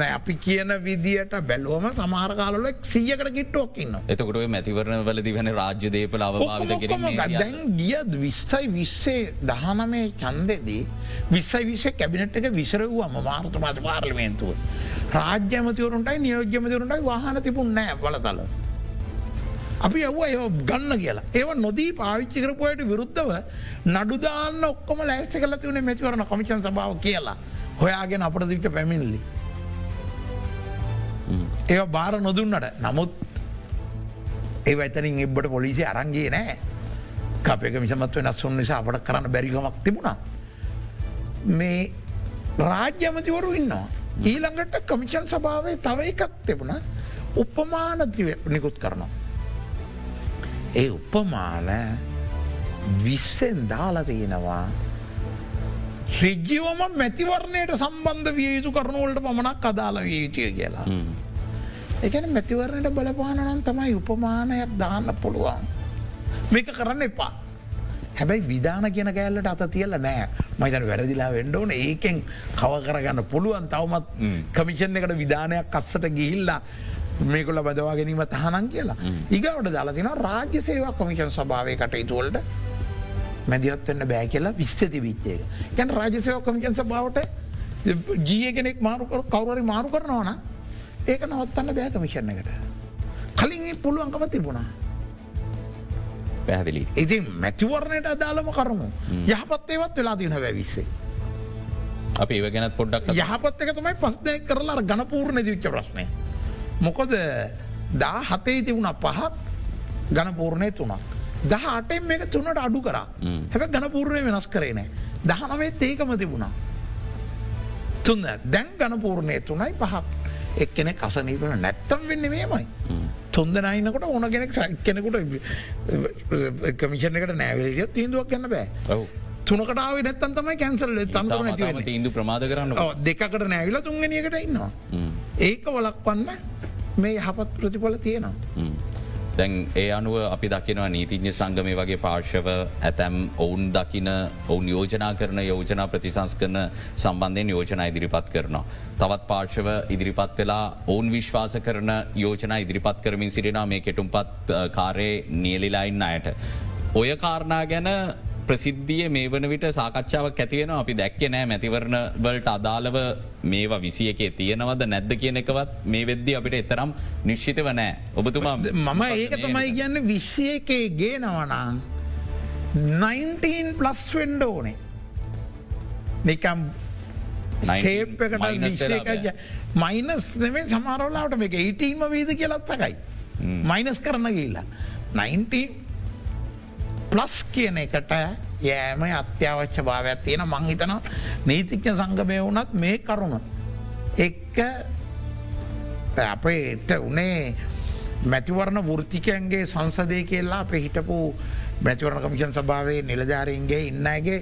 නෑ අපි කියන විදියට බැලුවම සමාරකාලල සියකට කිට්ටුවක් ඉන්න. එතකොට මැතිවරණ වලදි වෙන රාජ්‍ය දේපල අවභාවිත කිරීම දැන් ගිය විස්සයි විස්සේ දහනමේ චන්දෙදී විස්සයි විස්සේ කැබිනට් එක විසරව්වම මාර්ත මත පාර්ලිමේන්තුව. රාජ්‍යමතිවරුන්ටයි නියෝග්‍යමතිවරුන්ටයි වාහන තිබුණ නෑ බලතල. අපි යව්ව ඒ ගන්න කියලා ඒව නොදී පාවිච්චි කරපුයට විරුද්ධව නඩුදාන්න ඔක්කොම ලෑස්ස කල තිවුණ මැතිවරණ කොමිෂන් සභාව කියලා හොයාගෙන අපට දිට පැමිණිලි. ඒ බාර නොදුන්නට නමුත් ඒ ඇතරින් එබ්බට පොලිසි අරන්ගේ නෑ කපයක මිසමත්ව නස්සුන් නිසා අපට කරන්න බැරිකමක් තිබුණා. මේ රාජ්‍යමතිවරු ඉන්නවා. ඊළඟට කමිෂන් සභාවේ තව එකක් තිබුණ උපමානතිව නිකුත් කරනවා. ඒ උපමාන විස්සෙන් දාලා තියෙනවා රිජ්ජිවම මැතිවරණයට සම්බන්ධ විය යුතු කරනුවලට පමණක් අදාළ විය යුතුය කියලා. එකන මැතිවරණයට බලපානනන් තමයි උපමානයක් දාන්න පුළුවන්. මේක කරන්න එපා. හැබැයි විධාන කියන කෑල්ලට අත තියල නෑ මයිතන වැරදිලා වෙන්ඩෝන ඒකෙන් කව කරගන්න පුළුවන් තවමත් කමිෂන් එකට විධානයක් අස්සට ගිහිල්ලා මේකොල බදවා ගැනීම තහනන් කියලා. ඉගවට දාලතින රාජ්‍ය සේවා කොමිෂන් සභාවය කටයුතුවලට මැදිහත්වන්න බෑ කියලා විශ්්‍යති විච්චේක. ගැන රාජසයෝ කමිෂන් සභාවට ජිය කෙනෙක් මාරුකර කවුරරි මාරු කරනවන ඒක නවත්තන්න බෑ කමිෂණ එකට. කලින් පුළුවන්කම තිබුණා. පැහදිලි. ඉතින් මැතිවරණයට අදාළම කරමු. යහපත් ඒවත් වෙලා තියන වැවිස්සේ. අපි ඒව ගැනත් පොඩ්ඩක් යහපත් එක තමයි පස්දය කරලා ගණපූර්ණ දිවිච්ච ප්‍රශ්නය. මොකොද දා හතේ තිවුණ පහත් ගණපූර්ණය තුනක්. දහ අටෙන් මේක තුනට අඩු කර. හැක ගණපූර්ණය වෙනස් කරේ නෑ. දහනමේත් ඒකම තිබුණා. තුන්න දැන් ගණපූර්ණය තුනයි පහක්. එක්කෙන කසනීපන නැත්තම් වෙන්න මේමයි. තුන්ද නයිනකොට ඕන කෙනෙක් කෙනෙකුට කමිෂණ එකට නෑවලිය තීන්දුවක් කන්න බෑ. තුනකටාව නැත්තන් තමයි කැන්සල් තම ඉන්දු ප්‍රමාද කරන්න දෙකට නෑවිල තුන්ගනියකට ඉන්නවා. ඒක වලක්වන්න මේ යහපත් ප්‍රතිඵල තියෙනවා. දැන් ඒ අනුව අපි දකිනවා නීතිඥ සංගමය වගේ පාර්ශව ඇතැම් ඔවුන් දකින ඔවුන් යෝජනා කරන යෝජනා ප්‍රතිසංස් කරන සම්බන්ධයෙන් යෝජනා ඉදිරිපත් කරනවා. තවත් පාර්ශව ඉදිරිපත් වෙලා ඔවුන් විශ්වාස කරන යෝජනා ඉදිරිපත් කරමින් සිරිනා මේ කෙටුම්පත් කාරය නියලිලයින්න අයට. ඔය කාරණා ගැන ප්‍රසිද්ධිය මේ වන විට සාකච්ඡාවක් ඇතියෙන අපි දැක්ක නෑ මැතිවරණ වලට අදාළව මේවා විසිය එකේ තියෙනවද නැද්ද කියන එකවත් මේ වෙද්දි අපිට එතරම් නිශ්ෂිතව නෑ. ඔබතුමා මම ඒක තමයි කියන්න විශ්ෂය එකේ ගේ නවනා 19 ප්ලස් වෙන්ඩ ඕනේ. නිකම් ඒකට මයිනස් නෙවේ සමරලාට මේක 18ම වීද කියලත්තකයි මයිනස් කරන්න ගිල්ලා 19 ප්ලස් කියන එකට යෑම අත්‍යවශ්‍ය භාවයක් තියෙන මංහිතන නීතිඥ සංගමය වුනත් මේ කරුණ. එක්ක අපේට උනේ මැතිවරණ වෘතිකයන්ගේ සංසදය කියලා අප හිටපු මැතිවරණ කමිෂන් සභාවේ නිලධාරීන්ගේ ඉන්නගේ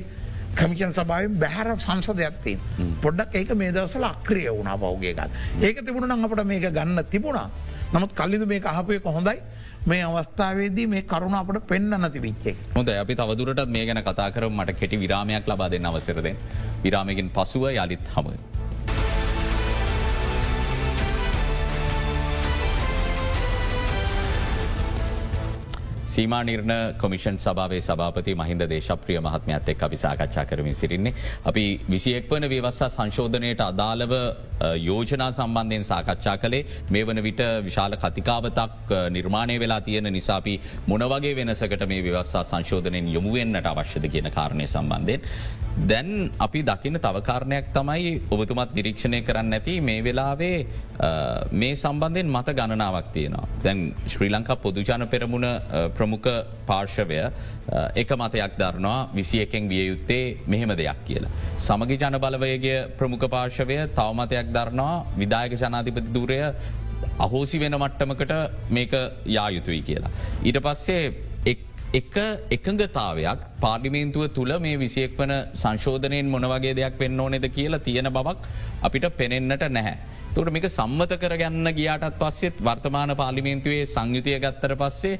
කමිෂන් සභාවෙන් බැහර සංසදයක්තින් පොඩ්ඩක් ඒක මේ දවසල අක්‍රිය වුණා පෞගේකත් ඒක තිබුණ අපට මේක ගන්න තිබුණා. නමුත් කල්ලිද මේ අහපය කොහොඳයි මේ අවස්ථාවේදී මේ කරුණ අපට පෙන්න්න නති විච්චේ. හොද අපි තවදුරටත් මේ ගැන කතා කර මට කෙටි විරාමයක් ලබා දෙන්න අවසරද. විරාමකින් පසුව යළිත් හම. සීමා නිර්ණ කොමිෂන් සභාවේ සභාපති මහින්ද දේශප්‍රිය මහත්මයත් එක් අපි සාකච්ඡා කරමින් සිරින්නේ. අපි විසියෙක් වන ව්‍යවස්සා සංශෝධනයට අදාළව යෝජනා සම්බන්ධයෙන් සාකච්ඡා කළේ මේ වන විට විශාල කතිකාවතක් නිර්මාණය වෙලා තියෙන නිසාපි මොනවගේ වෙනසකට මේ ව්‍යවස්සා සංශෝධනයෙන් යොමුවෙන්න්නට අවශ්‍යද කියන කාරණය සම්බන්ධයෙන්. දැන් අපි දකින තවකාරණයක් තමයි ඔබතුමත් දිරීක්ෂණය කරන්න ඇති මේ වෙලාවේ මේ සම්බන්ධයෙන් මත ගණනාවක් තියෙනවා. දැන් ශ්‍රී ලංකා පොදුජාන පෙරමුණ ප්‍රමුඛ පාර්ශවය එක මතයක් දරනවා විසි එකෙන් විය යුත්තේ මෙහෙම දෙයක් කියලා. සමගි ජන බලවයගේ ප්‍රමුඛ පාර්ශවය තවමතයක් දරනවා විදායක ජනාධිපති දුරය අහෝසි වෙන මට්ටමකට මේක යායුතුයි කියලා. ඊට පස්සේ එක එකඟතාවයක් පාර්ලිමේන්තුව තුළ මේ විසියෙක් වන සංශෝධනයෙන් මොනවගේ දෙයක් වෙන්න ඕනෙද කියලා තියෙන බවක් අපිට පෙනෙන්න්නට නැහැ. තුට මේක සම්මත කරගන්න ගියාටත් පස්සෙත් වර්තමාන පාලිමේන්තුවේ සංයුතිය ගත්තර පස්සේ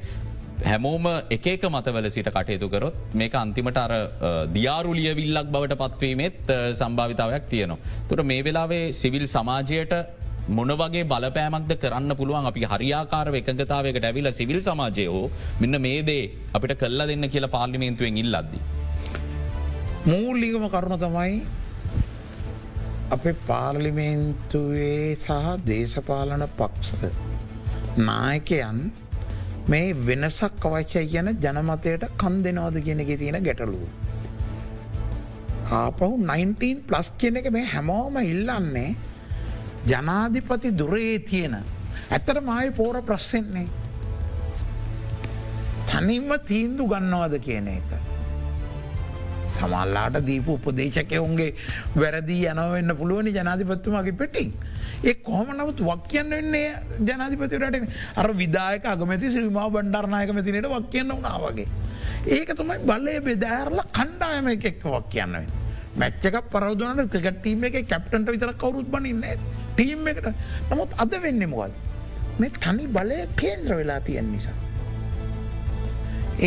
හැමෝම එකක මතවල සිට කටයුතු කරොත් මේක අන්තිමට අර දියාරුලිය විල්ලක් බවට පත්වීමෙත් සම්භාවිතාවයක් තියනවා. තුට මේ වෙලාවේ සිවිල් සමාජයට මොන වගේ බලපෑමක්ද කරන්න පුළුවන් අපි හරියාකාර එකගතාවකට ඇවිල සිවිල් සමාජය හෝ මෙන්න මේ දේ අපිට කල්ල දෙන්න කියලා පාර්ලිමේන්තුවෙන් ඉල්ලද්දි. මූල්ලිගම කරුණ තමයි අපේ පාර්ලිමේන්තුවේ සහ දේශපාලන පක්ෂ නායකයන් මේ වෙනසක් අවශ්‍ය කියන ජනමතයට කන් දෙනවාද කියන එක තියෙන ගැටලුව. ආපහු 19 ප්ලස් කියන එක මේ හැමෝම ඉල්ලන්නේ ජනාධිපති දුරයේ තියෙන. ඇත්තට මයි පෝර ප්‍රශ්ෙන්නේ. තනින්ම තීන්දු ගන්නවද කියන එක. සමල්ලාට දීපු උපදේශකයවුන්ගේ වැරදිී යනවවෙන්න පුළුවනි ජනාධිපත්තුමගේ පෙටිං. ඒ කොහම නමුත් වක් කියන්න වෙන්නේ ජනාධිපතිරට අර විදායක අගමැති ශ්‍රීමා බණ්ඩර්නායක මතිනයට වක් කියන්න වනාවගේ. ඒක තමයි බලය බෙදෑරල කණ්ඩායම එකෙක් වක් කියන්නවෙන්. මැච්චක පරවදුනට ක්‍රිකටීම එක කැප්ටන්ට විතර කවරුත් බනින්න ටීම් එකට නමුත් අද වෙන්න මොකල් මේ තනි බලය කේන්ද්‍ර වෙලා තියෙන් නිසා.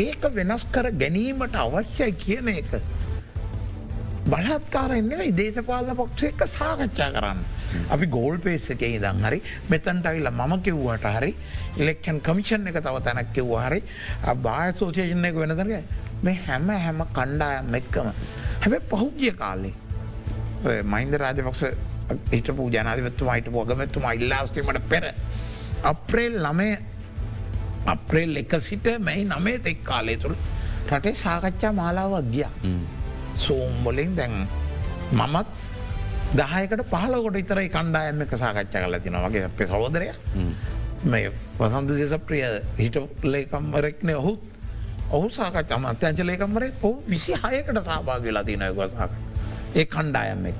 ඒක වෙනස් කර ගැනීමට අවශ්‍යයි කියන එක. බලත්කාරෙන්න්නේ දේශපාලන පක්ෂ එක සාකච්ඡා කරන්න. අපි ගෝල් පේස් එක ඉදන් හරි මෙතන්ට අයිල මම කිව්වට හරි ඉලෙක්කන් කමිෂන් එක තව තැනක් කිව්වා හරි බාය සෝචේෂණ එක වෙනදරග මේ හැම හැම කණ්ඩායම් එක්කම හැබැ පහුගිය කාලේ මයින්ද රාජපක්ෂ හිටපු ජනාධිපත්තුම හිටපු අගමැත්තුම ඉල්ලාස්ටීමට පෙර අප්‍රේල් ළමය අප්‍රේල් එක සිට මැයි නමේ තෙක් කාලය තුළ රටේ සාකච්ඡා මාලාවක් ගිය සෝම්බොලින් දැන් මමත් දහයකට පහලකොට ඉතරයි කණ්ඩායම එක සාකච්ඡා කල තින වගේ අපේ සහෝදරය. මේ වසන්ත දෙසප්‍රිය හිට ලේකම්වරෙක්න ඔහුත් ඔහු. සාකච්ඡ අමත්‍යංච ලේකම්වරේ ඔහු විසි හයකට සහභාග වෙලා තින යගසාක ඒ කණ්ඩායම් එක්.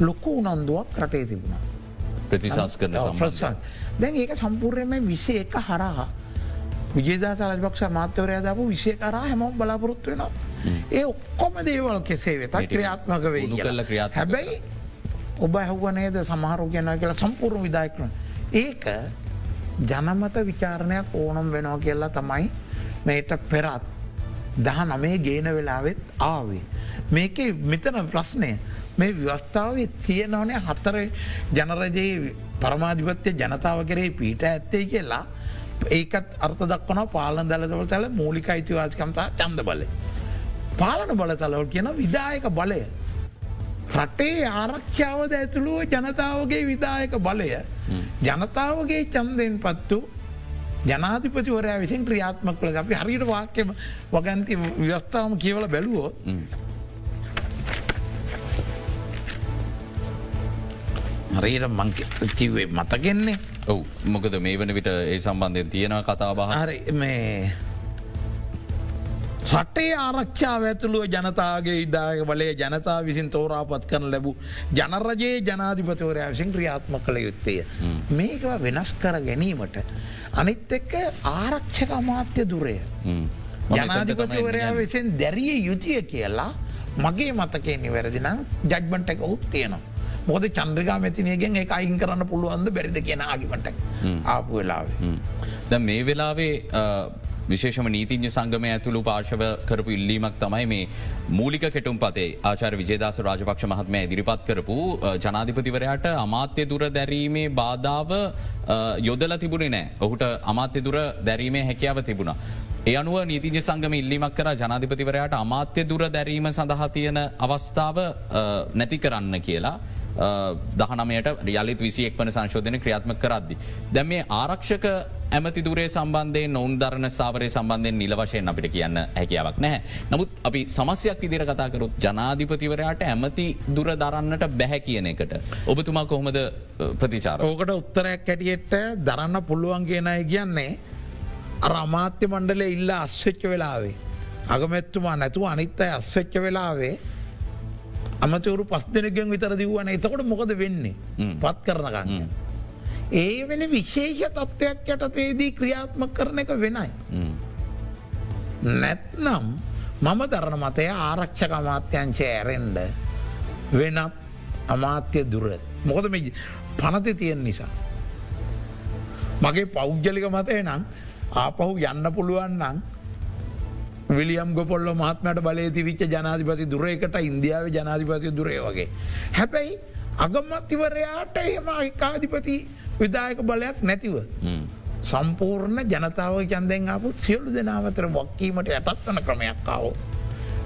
ලොකු උනන්දුවක් රටේ තිබුණා. ප්‍රතිශස් කරන දැන් ඒක සම්පූර්යම විසි එක හරහා විජේදා සරජපක්ෂ මාත්‍යවරය දාපු විශය කරා හැමෝම් බලාපොරොත්තු වෙනවා. ඒ ඔක්කොම දේවල් කෙසේ වෙත ක්‍රියාත්මක වේ කල්ල ක්‍රියාත් හැබැයි ඔබ ඇහුවනේද සමහරු කියනව කියලා සම්පූර්ණ විදායකන. ඒක ජනමත විචාරණයක් ඕනම් වෙනවා කියලා තමයි මේට පෙරත් දහ නමේ ගේන වෙලාවෙත් ආවේ. මේක මෙතන ප්‍රශ්නය මේ ව්‍යවස්ථාවේ තියෙනවනේ හත්තර ජනරජයේ පරමාධිපත්‍ය ජනතාව කරේ පීට ඇත්තේ කියලා ඒකත් අර්ථ දක්වන පාලන දලතවල තැල මූලික අයිතිවාසිකම්සා චන්ද බල. පාලන බලතලවල් කියන විදායක බලය. රටේ ආරක්ෂාවද ඇතුළුව ජනතාවගේ විදායක බලය ජනතාවගේ චන්දයෙන් පත්තු ජනාධිපතිවරයා විසින් ක්‍රියාත්මක් කළ අපි හරිට වාක්‍යම වගන්ති ව්‍යස්ථාවම කියවල බැලුවෝ හරිට මං කිව්වේ මතගෙන්නේ ඔවු මොකද මේ වන විට ඒ සම්බන්ධයෙන් තියෙන කතාබහ හරි මේ රටේ ආරක්ෂාව ඇතුළුව ජනතාගේ ඉදායක බලය ජනතා විසින් තෝරාපත් කරන ලැබූ ජනරජයේ ජනාධිපතවරයා විසින් ක්‍රියාත්ම කළ යුත්තේ. මේක වෙනස් කර ගැනීමට. අනිත් එක්ක ආරක්ෂක අමාත්‍ය දුරය. ජනාධිපතිවරයා විසින් දැරිය යුතිය කියලා මගේ මතකේ නිවැරදිනම් ජජ්බන්ට එක උත් තියෙනවා. මොද චන්ද්‍රගා මැතිනයගෙන් එක අයින් කරන්න පුළුවන්ද බැරිද කියෙන ආගිමට ආපු වෙලාවේ. ද මේ වෙලාවේ විශේෂම නීතිඥ සංගම ඇතුළු පාර්ශව කරපු ඉල්ලීමක් තමයි මේ මූලික කෙටුම් පතේ ආචාර විජේදාස රාජපක්ෂ මහත්මය ඉදිරිපත් කරපු ජනාධිපතිවරයාට අමාත්‍ය දුර දැරීමේ බාධාව යොදල තිබුණේ නෑ ඔහුට අමාත්‍ය දුර දැරීමේ හැකියාව තිබුණ. ඒ අනුව නීතිජ සංගම ඉල්ලිමක් කර ජනාධිපතිවරයාට අමාත්‍ය දුර දැරීම සඳහා තියෙන අවස්ථාව නැති කරන්න කියලා දහනමයට රියලිත් විසියෙක් වන සංශෝධන ක්‍රියාත්ම කරද්දි. දැ මේ ආරක්ෂක ඇමති දුරේ සම්බන්ධය නොවන් දරන සාවරය සම්බන්ධයෙන් නිල වශයෙන් අපිට කියන්න හැකියාවක් නැහැ. නමුත් අපි සමස්යක් විදිර කතාකරුත් ජනාධිපතිවරයාට ඇමති දුර දරන්නට බැහැ කියන එකට. ඔබතුමා කොහොමද ප්‍රතිචාර. ඕකට උත්තරයක් ඇටියට දරන්න පුළුවන් කියනය කියන්නේ අර අමාත්‍ය මණ්ඩලය ඉල්ල අස්වෙච්ච වෙලාවේ. අගමැත්තුමා නැතුව අනිත්තය අස්වෙච්ච වෙලාවේ අමතවරු පස් දෙනගෙන් විතර දවන එතකොට මොකද වෙන්නේ පත් කරනගන්න. ඒ වෙන විශේෂ තත්ත්වයක් යටතේදී ක්‍රියාත්ම කරන එක වෙනයි. නැත්නම් මම දරන මතය ආරක්ෂක අමාත්‍යංශය ඇරෙන්ඩ වෙනත් අමාත්‍ය දුර. මොකද මේ පනති තියෙන් නිසා. මගේ පෞද්ගලික මතය නම් ආපහු යන්න පුළුවන් නං විලියම් ගොපොල්ල මහත්මට බලය තිවිච්ච ජනාධිපති දුරයකට ඉන්දියාව ජනාධිපති දුරේ වගේ. හැබැයි අගමතිවරයාට එහෙම එකාධිපති විදායක බලයක් නැතිව. සම්පූර්ණ ජනතාව චන්දෙන් අපපු සියලු දෙනාවතර වක්කීමට යටත් වන ක්‍රමයක්කාවෝ.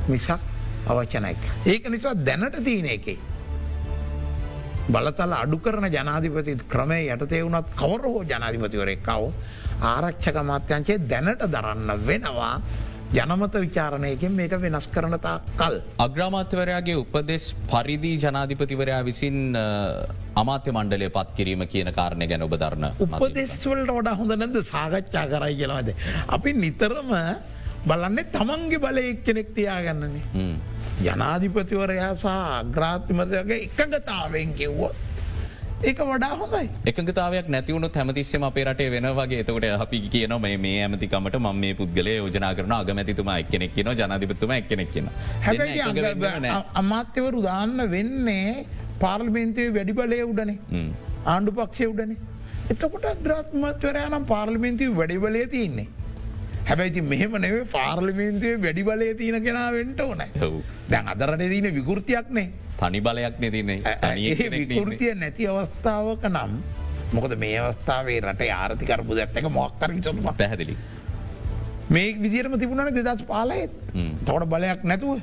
මිසක් අවචනයික. ඒක නිසා දැනට තියන එකේ. බලතල අඩු කරන ජනාධිපති ක්‍රමය යටතේ වුණත් කවර හෝ ජනාධිපතිවරෙක්කාව ආරක්ෂක මාත්‍යංචේ දැනට දරන්න වෙනවා ජනමත විචාරණයකින් මේක වෙනස් කරනතා කල්. අග්‍රාමාත්‍යවරයාගේ උපදෙස් පරිදි ජනාධිපතිවරයා විසින් අමාත්‍ය මණ්ඩලය පත් කිරීම කියන කාරණය ගැන ඔබ දරන්න මතින්. උපදෙස්වලට වඩා හොඳ නැද සාකච්ඡා කරයි කියලවද. අපි නිතරම බලන්නේ තමන්ගේ බලය කෙනෙක් තියාගන්නන්නේ. ජනාධිපතිවරයා සහ අග්‍රාත්මතයගේ එකගතාවෙන් කිව්වොත්. ඒක වඩා හොඳයි. එකතාවයක් නැතිවුණු හැමතිස්සම අපේ රටේ වෙන වගේ. එතකොට අපි කියන මේ මේ ඇමතිකමට ම මේ පුද්ගලය යෝජනා කරන අගමැතිතුම එක්කෙනෙක් කියන ජනධිපතුම එක්කෙනෙක් කියන හැබැයි අමාත්‍යවරු දාන්න වෙන්නේ පාර්ලිමේන්තය වැඩි බලය උඩනේ ආණ්ඩු පක්ෂය උඩනේ. එතකොට ග්‍රාත්මත්වරයානම් පාර්ලිමේන්තිව වැඩි බලය තියන්නේ. හැබැයිති මෙහෙම නෙවේ පාර්ලිමේන්තුවේ වැඩි බලය තියෙන කෙනාවෙන්ට ඕන. දැන් අදරට දීන විකෘතියක්නේ තනි බලයක් නෙතින්නේ විකෘතිය නැති අවස්ථාවක නම් මොකද මේ අවස්ථාවේ රට ආරතිකරපු දැත්තක මොක්කර විසතුම පැහැදිලි මේ විදිරම තිබුණන දෙදස් පාලයත්. තොට බලයක් නැතුව.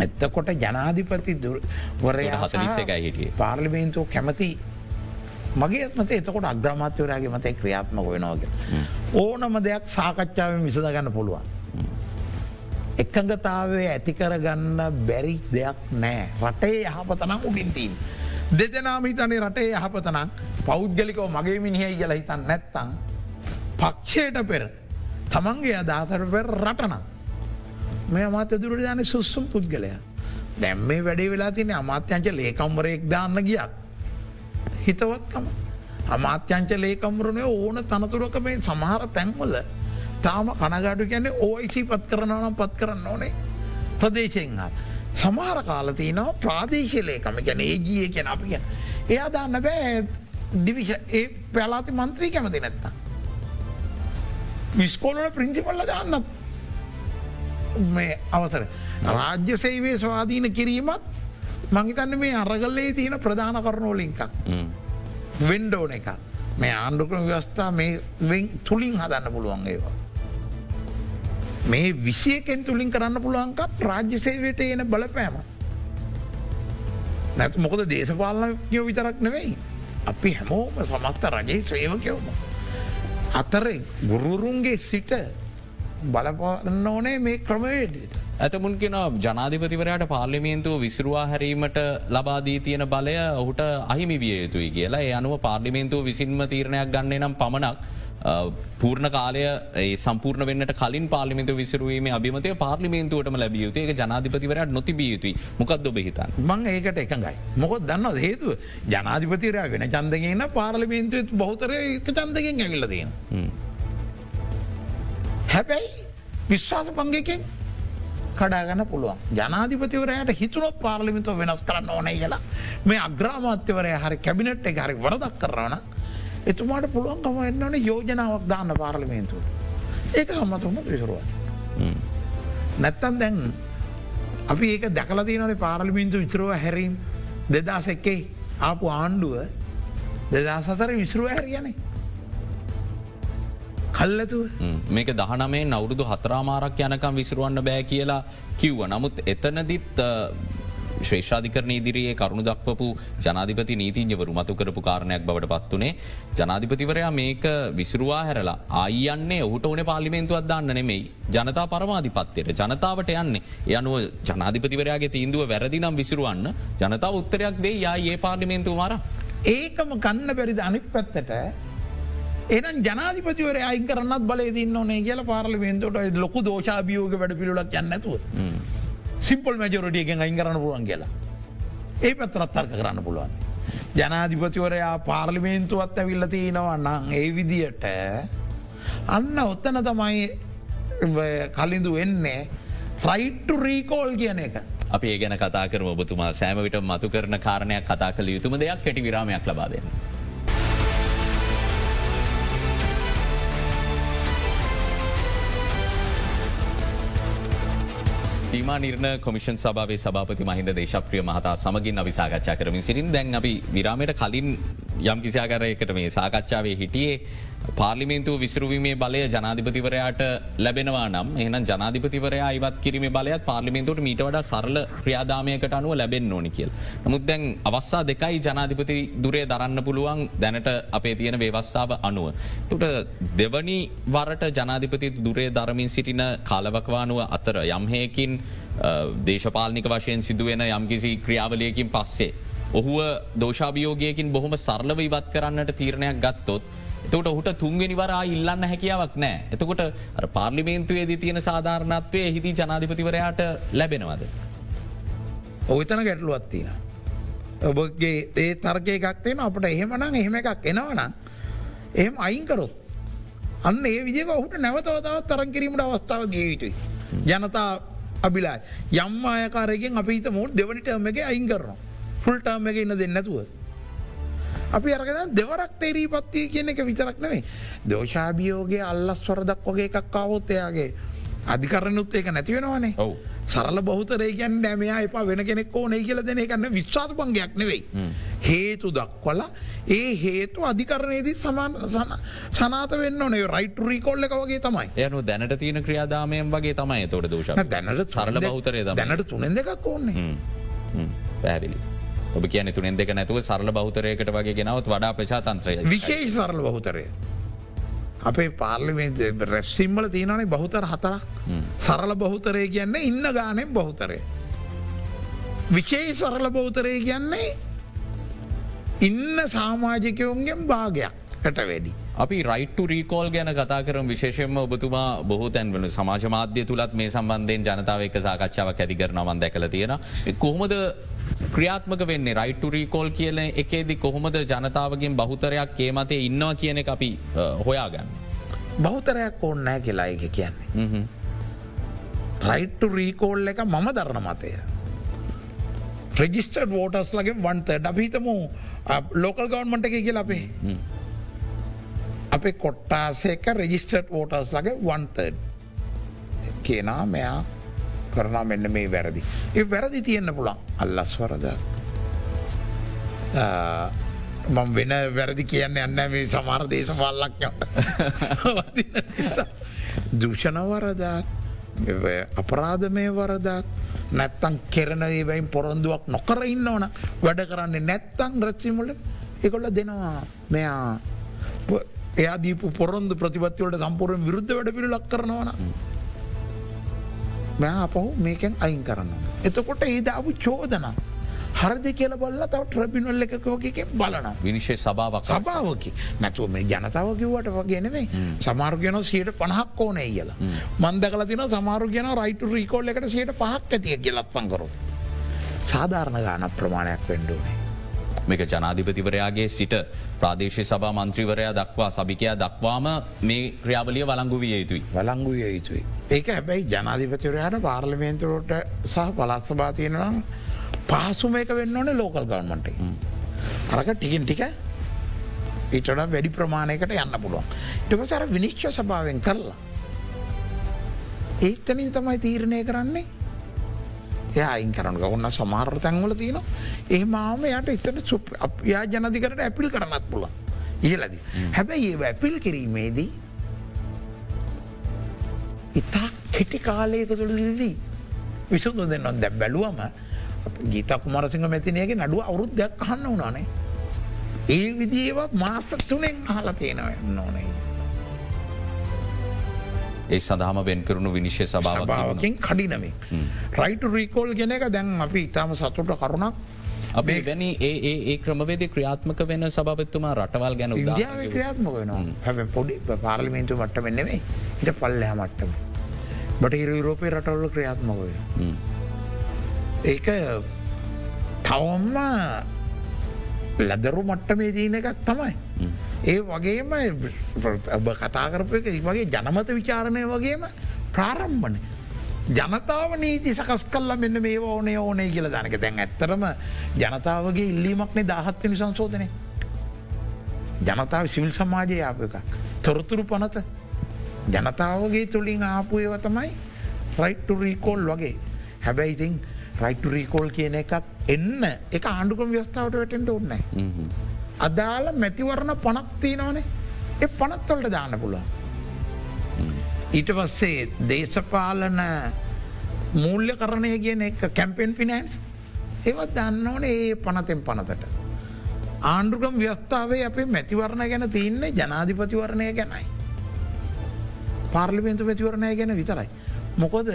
එත්තකොට ජනාධිපති වරයා හතලිස් එකයි හිටියේ. පාර්ලිමේන්තුව කැමති මගේ මත එතකොට අග්‍රමාත්‍යවරයාගේ මතයි ක්‍රියාත්මක වෙනවාග. ඕනම දෙයක් සාකච්ඡාවෙන් විසඳගන්න පුළුවන්. එකඟතාවේ ඇතිකරගන්න බැරි දෙයක් නෑ රටේ යහපතනම් උඩින්තීන්. දෙදනාම හිතනේ රටේ යහපතනම් පෞද්ගලිකව මගේ මිනිහයි කියලා හිතන් නැත්තං. පක්ෂයට පෙර තමන්ගේ අදහසට පෙර රටනම්. මේ අමාත්‍ය දුරට දාන සුස්සුම් පුද්ගලය. දැම් මේ වැඩේ වෙලා තින අමාත්‍යංච ලේකම්වරයෙක් දාන්න ගියක්. හිතවත්කම. අමාත්‍යංච ලේකම්රණය ඕන තනතුරක මේ සමහර තැන්වල තාම කනගාඩු කියන්නේ ඕයිසි පත් කරනවනම් පත් කරන්න ඕනේ ප්‍රදේශයෙන් හා. සමහර කාලතියනවා ප්‍රාදේශලයකම ගැන ඒජිය කියෙන අපි ගැන. එයා දන්න බෑ ඩිවිශ ඒ පැලාති මන්ත්‍රී කැමති නැත්තා. විස්කෝලට ප්‍රින්සිපල්ල දන්නත් මේ අවසර රාජ්‍ය සේවේ ස්වාධීන කිරීමත් මංහිතන්න මේ අරගල්ලේ තියෙන ප්‍රධාන කරනෝලින්කක් වෙන්ඩෝන එක මේ ආණ්ඩුක්‍රම ව්‍යවස්ථා මේ තුළින් හදන්න පුළුවන් ඒවා. මේ විසියකෙන් තුළින් කරන්න පුළුවන්කක් රාජ්‍ය සේවයට එන බලපෑම. නැත් මොකද දේශපාලනයෝ විතරක් නෙවෙයි. අපි හැමෝම සමස්ත රජයේ සේවකයවම. අතර ගුරුරුන්ගේ සිට බලපන්න ඕනේ මේ ක්‍රමවේඩට. ඇතමුන් කියෙන ජනාධිපතිවරයට පාර්ලිමේන්තුව විසිරවා හැරීමට ලබාදී තියෙන බලය ඔහුට අහිමි විය යුතුයි කියලා ඒ අනුව පාර්ලිමේන්තුව විසින්ම තීරණයක් ගන්න නම් පමණක් පූර්ණ කාලය සම්පූර්ණ වන්නට කලින් පාලිමිතු විසරුවීම අභිමතය පාර්ලිමේන්තුවටම ලැබිය යුතු ඒ ජනාධිපතිවරට නොතිබිය යුතුයි මොකක්ද ඔබහිතන්. මං ඒකට එකඟයි. මොකොත් දන්න හේතුව ජනාධිපතිරයා වෙන චන්දගන්න පාර්ලිමේන්තුවත් බෞතර චන්දකින් ඇවිල්ල තියෙන. හැබැයි විශ්වාස පංගකින් කඩාගන්න පුළුවන් ජනාධිපතිවරයට හිතුනොත් පාර්ලිමිතුව වෙනස් කරන්න ඕනය කියලා මේ අග්‍රාමාත්‍යවරය හරි කැබිනට් එක හරි වරදක් කරවන එතුමාට පුළුවන් කම එන්නවන යෝජනාවක් දාන්න පාර්ලිමේන්තුව. ඒක සම්මතුම විසරුව. නැත්තන් දැන් අපි ඒක දැකල තියනට පාර්ලිමින්තු විතරුව හැරීම්. දෙදස් එක්කේ ආපු ආණ්ඩුව දෙදසතර විසරුව හැරියනේ. කල්ලතුව මේක දහනමේ අවුරුදු හතරාමාරක් යනකම් විසිරුවන්න බෑ කියලා කිව්ව. නමුත් එතනදිත් ශ්‍රේෂාධිකරන ඉදිරියේ කරුණු දක්වපු ජනාධිපති නීතිංජවරු මතු කරපු කාරණයක් බවට පත්වනේ ජනාධිපතිවරයා මේක විසිරවා හැරලා අයන්නේ ඔහුට ඕන පාලිමේන්තුවත් දන්න නෙමෙයි. ජනතා පරමාධිපත්වයට ජනතාවට යන්නේ. යනුව ජනාධිපතිවරයාගේ තීන්දුව වැරදිනම් විසිරුවන්න ජනතාව උත්තරයක් දේ යා ඒ පාර්ලිමේන්තු මර. ඒකම කන්න බැරිද අනික් පැත්තට? එනම් ජනාධිපතිවර අයි කරන්නත් බල දින්න ඕනේ කියල පාර්ලිමේන්තුට ලොකු දෝෂාභියෝග වැඩ පිළිලක් යන්නඇතුව. සිම්පල් මැජොරටියගෙන් අයින් කරන්න පුළුවන් කියලා. ඒ පැත්තරත් තර්ක කරන්න පුළුවන්. ජනාධිපතිවරයා පාර්ලිමේන්තුවත් ඇවිල්ල තියෙනවා නං ඒ විදියට අන්න ඔත්තන තමයි කලින්දු වෙන්නේ රයිට්ටු රීකෝල් කියන එක. අප ඒ ගැන කතා කරම ඔබතුමා සෑමවිට මතු කරන කාරණයක් කතා කළ යුතුම දෙයක් කෙටි විරාමයක් ලබාදන්න. සීම නිර්ණ කොමිෂන් සභාවේ සභාපති මහින්ද දේශප්‍රිය මහතා සමගින් අපි සාකච්ඡා කරමින් සිරින් දැන් අපි විරාමයට කලින් යම් කිසියාකරයකට මේ සාකච්ඡාවේ හිටියේ පාර්ලිමේන්තුව විසරුවීමේ බලය ජනාධිපතිවරයාට ලැබෙනවා නම් එහන ජනාධිපතිවරයා ඉවත් කිරීම බලයත් පාර්ලිමේන්තුවට මීට වඩා සරල ක්‍රියාදාමයකට අනුව ලැබෙන් ඕනි කියල්. නමුත් දැන් අවස්සා දෙකයි ජනාධිපති දුරේ දරන්න පුළුවන් දැනට අපේ තියෙන වේවස්සාාව අනුව. තුට දෙවනි වරට ජනාධිපති දුරේ දරමින් සිටින කාලවකවානුව අතර යම්හයකින් දේශපාලනික වශයෙන් සිදුවෙන යම්කිසි ක්‍රියාවලයකින් පස්සේ. ඔහුව දෝෂාභියෝගයකින් බොහොම සරලව ඉවත් කරන්නට තීරණයක් ගත්තොත්. එතකට ඔහුට තුන්ගනි වරා ඉල්ලන්න හැකියාවක් නෑ. එතකොට පාර්ලිමේන්තුවේදී තියෙන සාධාරණත්වය හිදී ජනාධිපතිවරයාට ලැබෙනවද. ඔවිතන ගැටලුවත්තින. ඔබගේ ඒ තර්කය එකක්තියෙන අපට එහෙමනම් එහෙම එකක් එනවනම් එහෙම අයින්කරොත්. අන්න ඒ විදික ඔහුට නැවතවතාවත් තරන් කිරීමට අවස්ථාව දිය යුතුයි. ජනතා අබිලා යම් ආයකාරයෙන් අපිත මුත් දෙවනිටම එක අයින් කරනවා. ෆුල්ටාම එක ඉන්න දෙන්න නැතුව. අපි අරගද දෙවරක් තේරී පත්තිය කියන එක විතරක් නෙවේ. දෝෂාභියෝගේ අල්ලස් වරදක් වගේ එකක් කාවොත්තයාගේ අධිකරනුත් ඒක නැතිවෙනවානේ ඔවු. සරල බෞතරය ගැන් නෑමයා එපා වෙන කෙනෙක් ඕනේ කියල දෙන එකන්න විශ්වාස පංගයක් නෙවෙයි. හේතු දක්වල ඒ හේතු අධිකරණයේදී සමාන සනාත වෙන්න නේ රයිට රීකොල්ල එක වගේ තමයි. යනු දැනට තියෙන ක්‍රියාදාමයෙන් වගේ තමයි තොට දෝෂ දැනට සරල බෞතරය දැනට තුනෙන් දෙකක් ඕන්නේ පැදිලි. ඔබ කියන තුනෙන් දෙක නැතුව සරල බෞතරයකට වගේ ගෙනවත් වඩා ප්‍රචාතන්ත්‍රය විශේෂ සරල බහුතරය. අපේ පාර්ලිමේ රැස්සිම්මල තියෙනනේ බහුතර හතරක් සරල බහුතරය කියන්නේ ඉන්න ගානෙන් බහුතරය. විශේෂ සරල බෞතරය කියන්නේ ඉන්න සාමාජිකයවුන්ගෙන් භාගයක්කට වැඩි. අපි රයිට රීකෝල් ගැන කතා කරම විශේෂෙන්ම ඔබතුමා බොහෝ තැන්වල සමාජ මාධ්‍ය තුළත් මේ සම්බන්ධයෙන් ජනතාව එක සාකච්ඡාවක් ඇතිකරනවන් දැකල තියෙන. කොහොමද ක්‍රියාත්මක වෙන්නේ රයිට රීකෝල් කියල එකේදි කොහොමද ජනතාවගෙන් බහුතරයක් කේමතය ඉන්නවා කියන එක අපි හොයාගන්න. බෞතරයක් ඕන්න කියලා එක කියන්නේ. රයිට්ටු රීකෝල් එක මම දරණ මතය. රෙජිස්ටර් වෝටස් ලගේ වන්තට අපිතම ලෝකල් ගවන්මට එක කියල අපේ. අපේ කොට්ටාසේක රෙජිස්ටර්් වෝටස් ලගේ වන්තඩ් කියනා මෙයා කරනා මෙන්න මේ වැරදි. ඒ වැරදි තියෙන්න්න පුළන් අල්ලස් වරද. මම වෙන වැරදි කියන්න යන්න මේ සමාර දේශපාල්ලක් දූෂණවරදක් අපරාධමය වරදක් නැත්තං කෙරන ඒවයින් පොරොන්දුවක් නොකර ඉන්න ඕන වැඩ කරන්නේ නැත්තං රච්චිමුල එකොල්ල දෙනවා මෙයා එයා දීපු පොරොන්දු ප්‍රතිපත්තිවලට සම්පූරෙන් විරුද්ධ වැඩ පිළි ලක් කරනවන මෙයා අපහු මේකෙන් අයින් කරන්න. එතකොට ඒ දාපු චෝදනා. හරද කියල බල්ල තව ට්‍රබිනොල්ල එකකෝකෙන් බලන විනිශේ සභාවක් සභාවකි නැතුව මේ ජනතාව කිවට වගෙනවේ සමාර්ගයන සයට පණහක් ඕනේ කියලා මන්ද කල තින සමාරුගෙන රයිට රීකෝල් එකට සයට පහක් ඇතිය කියලත්පන් කරු. සාධාරණ ගාන ප්‍රමාණයක් වෙන්ඩුවනේ. මේක ජනාධිපතිවරයාගේ සිට ප්‍රාදේශය සභා මන්ත්‍රීවරයා දක්වා සභිකයා දක්වාම මේ ක්‍රියාවලිය වලංගු විය යුතුයි. වලංගු විය යුතුයි. ඒක හැබැයි ජනාධිපතිවරයාට පාර්ලිමේන්තුරට සහ පලත්සභාතියනම් පහසුම එක වෙන්න ඕන ලෝකල් ගවන්මට. අරක ටිකින් ටික ඉටට වැඩි ප්‍රමාණයකට යන්න පුළුවන්. ටපසර විනිශ්්‍ය සභාවෙන් කරලා. ඒත්තනින් තමයි තීරණය කරන්නේ එය අයින් කරනක ඔන්න සමාර්ර තැන්වල තියෙන ඒ මාම යට එතට සුප් යා ජනතිකට ඇපිල් කරනත් පුළ ඉහලද. හැබැයි ඒ ඇපිල් කිරීමේදී ඉතා කෙටි කාලයක තුළදී විසුදු දෙන්නොත් දැ බැලුවම ගීතක් මරසිංහ මැතිනයගේ නඩුව අවුරුද් දෙයක් අහන්න වනානේ. ඒ විදිඒවා මාස තුනෙන් අහලා තියෙනව නොනේ. ඒ සඳහම වෙන්කරුණු විනිශ්‍ය සභාවකින් කඩිනමේ. රයිට රීකෝල් ගෙන එක දැන් අපි ඉතාම සතුට කරුණක්. අපේ වැනි ඒ ඒ ක්‍රමවේද ක්‍රියාත්මක වෙන සභපත්තුමා රටවල් ගැන ක්‍රියාත්මක වෙනවා. හැ පොඩි පාර්ලිමේන්තු මට්ට වෙන්නෙවේ ඉට පල්ලහ මට්ටම. බට යුරෝපය රටවල්ල ක්‍රියාත්මක වෙන. ඒක තවම්ම ලදරු මට්ටමේ දීන එකක් තමයි. ඒ වගේම ඔබ කතාකරපය එක වගේ ජනමත විචාරණය වගේම ප්‍රාරම්භන. ජනතාව නීති සකස් කල්ල මෙන්න මේ ඕනේ ඕනේ කියල දනක දැන් ඇත්තරම ජනතාවගේ ඉල්ලීමක්නේ දාහත්වනි සංශෝධනය. ජනතාව සිවිල් සමාජය ආප එකක්. තොරතුරු පනත ජනතාවගේ තුළින් ආපු ඒව තමයි ෆ්‍රයිට්ටු රීකෝල් වගේ හැබැයි ඉතින් රයිට රීකෝල් කියන එකක් එන්න එක ආණ්ඩුකම ව්‍යස්ථාවට වැටෙන්ට ඔන්න අදාළ මැතිවරණ පනක්තිනවනේ එ පනත්වලට දාන්න පුළුවන් ඊට පස්සේ දේශපාලන මූල්‍ය කරණය කියන එක කැම්පෙන් ෆිනන්ස් ඒවත් දන්න ඕනේ ඒ පනතෙන් පනතට. ආණ්ඩුකම් ව්‍යස්ථාවේ අපේ මැතිවරණ ගැන තියන්නේ ජනාධිපතිවරණය ගැනයි. පාර්ලිමෙන්තු මැතිවරණය ගැන විතරයි. මොකොද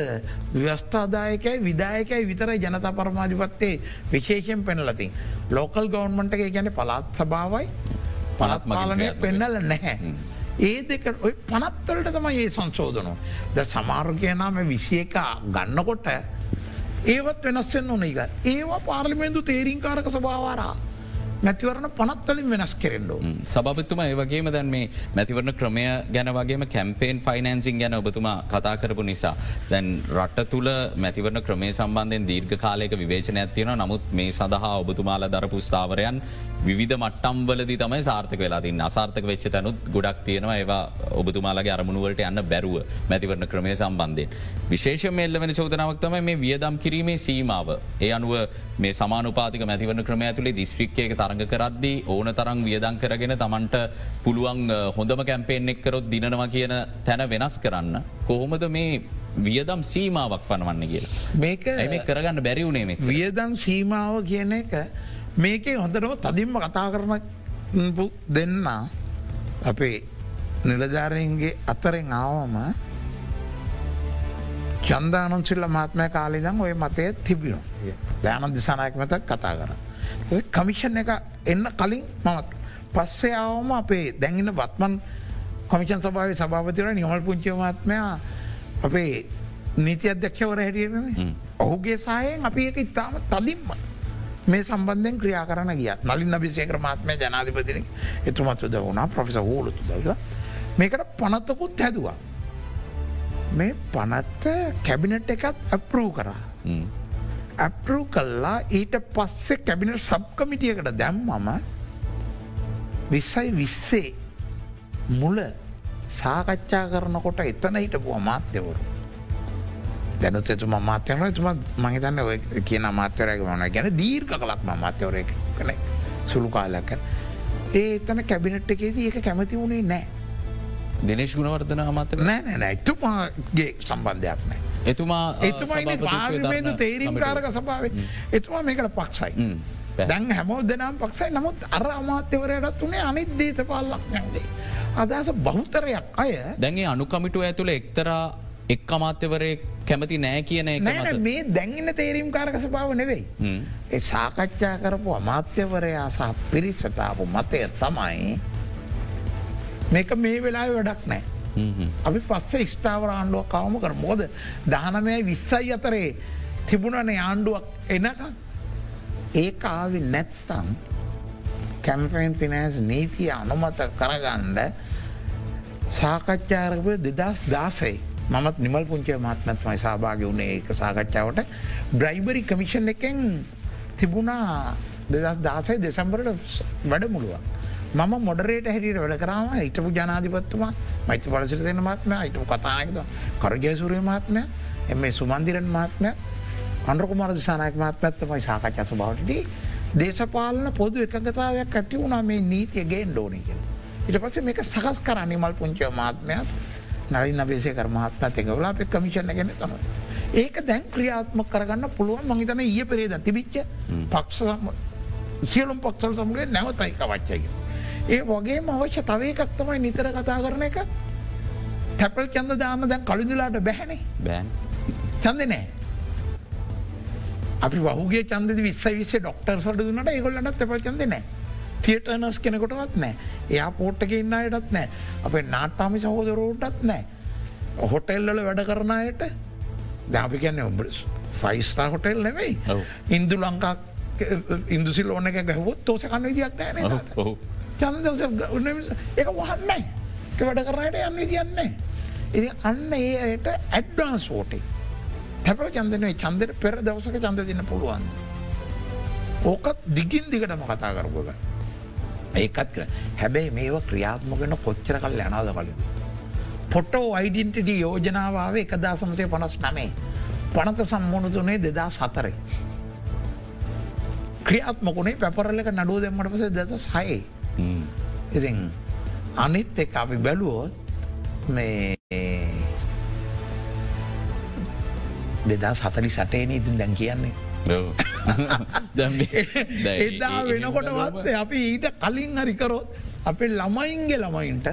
ව්‍යස්ථාදායකයි විදායකයි විතරයි ජනතා පරමාධිපත්තේ විශේෂයෙන් පෙනලතින්. ලෝකල් ගවන්මට එක ගැන පලාත් සභාවයි පනත්මාලනය පෙන්නල නැහැ. ඒ දෙක ඔය පනත්තලට තම ඒ සංශෝධනෝ. ද සමාර්ගයනාම විසිය එක ගන්නකොට ඒවත් වෙනස්සෙන් ඕන එක. ඒවා පාර්ලිමේන්තු තේරීංකාරක සභාවාරා. මැතිවරණ පනත්තලින් වෙනස් කෙරෙන්ඩෝ. සභපතුම ඒවගේම දැන් මේ මැතිවරණ ක්‍රමය ගැන වගේම කැම්පේන් ෆයිනන්සින් ගැන ඔබතුමා කතා කරපු නිසා. දැන් රට තුළ මැතිවරණ ක්‍රමේ සම්බන්ධයෙන් දීර්ඝ කාලයක විවේචන ඇතියෙන නමුත් මේ සඳහා ඔබතුමාල දරපු ස්ථාවරයන් විධ මට්ටම්වලදි තමයි සාර්ථක වෙලා තින් අසාර්ථක වෙච්ච තැනුත් ගොඩක් තියෙනවා ඒවා ඔබතුමාලගේ අරමුණුවලට යන්න බැරුව මැතිවරණ ක්‍රමය සම්බන්ධයෙන්. විශේෂ මෙල්ල වෙන චෝතනාවක්තම මේ වියදම් කිරීමේ සීමාව. ඒ අනුව මේ සමානුපාතික මැතිවරණ ක්‍රමය ඇතුළේ දිස්ත්‍රික්කයක තරඟ කරද්දී ඕන තරං වියදං කරගෙන තමන්ට පුළුවන් හොඳම කැම්පේෙන් එක්කරොත් දිනවා කියන තැන වෙනස් කරන්න. කොහොමද මේ වියදම් සීමාවක් පනවන්න කියලා. මේක ඇ කරගන්න බැරිවුණේ මෙ. වියදං සීමාව කියන එක මේකේ හොඳටම තදින්ම කතා කරන දෙන්න අපේ නිලධාරයන්ගේ අතරෙන් ආවම චන්දානොන්සිල්ල මාත්මය කාලිදම් ඔය මතය තිබියු දෑන දිසානායක මතත් කතා කර. ඒ කමිෂන් එක එන්න කලින් මමත් පස්සේ ආවම අපේ දැඟන්න වත්මන් කොමිෂන් සභාව සභාපතිවර නිමල් පුංචියමාත්මයා අපේ නීති අධ්‍යක්ෂවර හැටියන ඔහුගේ සායෙන් අපි එක ඉතාම තදින්ම මේ සම්බන්ධයෙන් ක්‍රියා කරන ගිය නලින් අභිසේකර මාත්මය ජනාධිපතින එතුමත්තුද වුණා ප්‍රොෆෙස හෝලුතු දල මේකට පනත්තකුත් හැදවා. මේ පනත්ත කැබිනට් එකත් ඇපරූ කරා. ඇපරූ කල්ලා ඊට පස්සේ කැබිනට සබ්කමිටියකට දැම්මම විස්සයි විස්සේ මුල සාකච්ඡා කරනකොට එතන හිටපු අමාත්‍යවරු. දැනුත් එතුම මාත්‍යයන තුම මහිතන්න ඔය කියන මාත්‍යවරයක මන ගැන දීර්ඝ කලක් මාත්‍යවරය කන සුළු කාලක. ඒ එතන කැබිනට් එකේදී ඒක කැමති වුණේ නෑ. දෙනේශ ගුණවර්ධන අමත නෑ නෑ එතුමාගේ සම්බන්ධයක් නෑ. එතුමා එතුමයි පාර්මේද තේරීම්කාරක සභාව එතුමා මේකට පක්ෂයි. දැන් හැමෝ දෙනම් පක්ෂයි නමුත් අර අමාත්‍යවරයටත් වනේ අනිත් දේතපාල්ලක් නැදේ. අදස බෞතරයක් අය දැන්ගේ අනුකමිටුව ඇතුළ එක්තරා එක් අමාත්‍යවරය කැමති නෑ කියන මේ දැන්ගන්න තේරීම් කාරක සභාව නෙවෙයි. ඒ සාකච්ඡා කරපු අමාත්‍යවරයා සහ පිරිසටාපු මතය තමයි මේක මේ වෙලා වැඩක් නෑ. අපි පස්සේ ස්ථාවර ආණ්ඩුව කවම කර මෝද දානමය විස්සයි අතරේ තිබුණන ආණ්ඩුවක් එනක ඒ ආවි නැත්තම් කැම්පෙන් පිනෑස් නීතිය අනුමත කරගන්ඩ සාකච්ඡාරකපය දෙදස් දාසයි මත් නිමල් පුංචේ මාත්මත්මයි සභාග වුණේ ඒක සාකච්ඡාවට. බ්‍රයිබරි කමිෂන් එකෙන් තිබුණා දෙදස් දාසයි දෙසම්බරට වැඩ මුළුව. මම මොඩරේට හැටියට වැඩ කරම හිටපු ජනාධිපත්තුමා මෛත්‍ය පලසිට දෙන මාත්ම හිටපු කතායකද කරජයසුරය මාත්මය එම සුමන්දිරන් මාත්මය අන්රකුමාර දිසානායක මාත්මත්තමයි සාකච්ඡස බවටදී දේශපාලන පොදු එකගතාවයක් ඇති වුණා මේ නීතිය ගේ ඩෝනි කියල. ඉට පස මේක සකස් කර නිමල් පුංචය මාත්මයක් නලින් අබේසය කරමහත්මත් එකවලා අප කමිෂණ ගැන තම. ඒක දැන් ක්‍රියාත්ම කරගන්න පුළුවන් මහිතන ඒ පෙරේද තිබිච්ච පක්ෂ සියලුම් පක්සල් සමගේ නැවතයි කවච්චයක. ඒ වගේ අවශ්‍ය තව එකක් තමයි නිතර කතා කරන එක. තැපල් චන්ද දාම දැන් කළුදුලාට බැහැනේ. බෑන්. චන්ද නෑ. අපි වහුගේ චන්ද විස්සයි විසේ ඩොක්ටර් සට දුන්නට ඒගොල්ලට තැපල් චන්ද නෑ. තියටනස් කෙනෙකොටවත් නෑ. එයා පෝට්ටක ඉන්නයටත් නෑ. අපේ නාට්ටාමි සහෝදරෝටත් නෑ. හොටෙල්ලල වැඩ කරනයට දැපි කියන්න ඔබ ෆයිස්ටා හොටෙල් නෙවෙයි ඉන්දු ලංකා ඉන්දුසිල් ඕන එක ගැහවොත් තෝස කන්න විදික් නෑ චන්ද එක වහන්නයි වැඩ කරනයට යන්න විදින්නේ ඉති අන්න ඒ අයට ඇඩ්ඩාන්ස් ෝටේ හැපල චන්දනය චන්දට පෙර දවසක චන්ද දෙන්න පුළුවන්ද. ඕකත් දිගින් දිගටම කතා කරපුග. ඒකත් කර හැබැයි මේව ක්‍රියාත්මගෙන කොච්චර කල් යනාද කලින්. පොටෝ අයිඩන්ටඩ යෝජනාව එක දසමසය පනස් නමේ. පනත සම්මුණතුනේ දෙදා සතරයි. ක්‍රියාත්මකුණේ පැපරල්ලක නඩුව දෙමට පස දෙත සයි. ඉතින් අනිත් එක අපි බැලුවොත් මේ දෙදා සතලි සටේන ඉතින් දැන් කියන්නේ. එදා වෙනකොටවත් අපි ඊට කලින් හරිකරොත් අපේ ළමයින්ගේ ළමයින්ට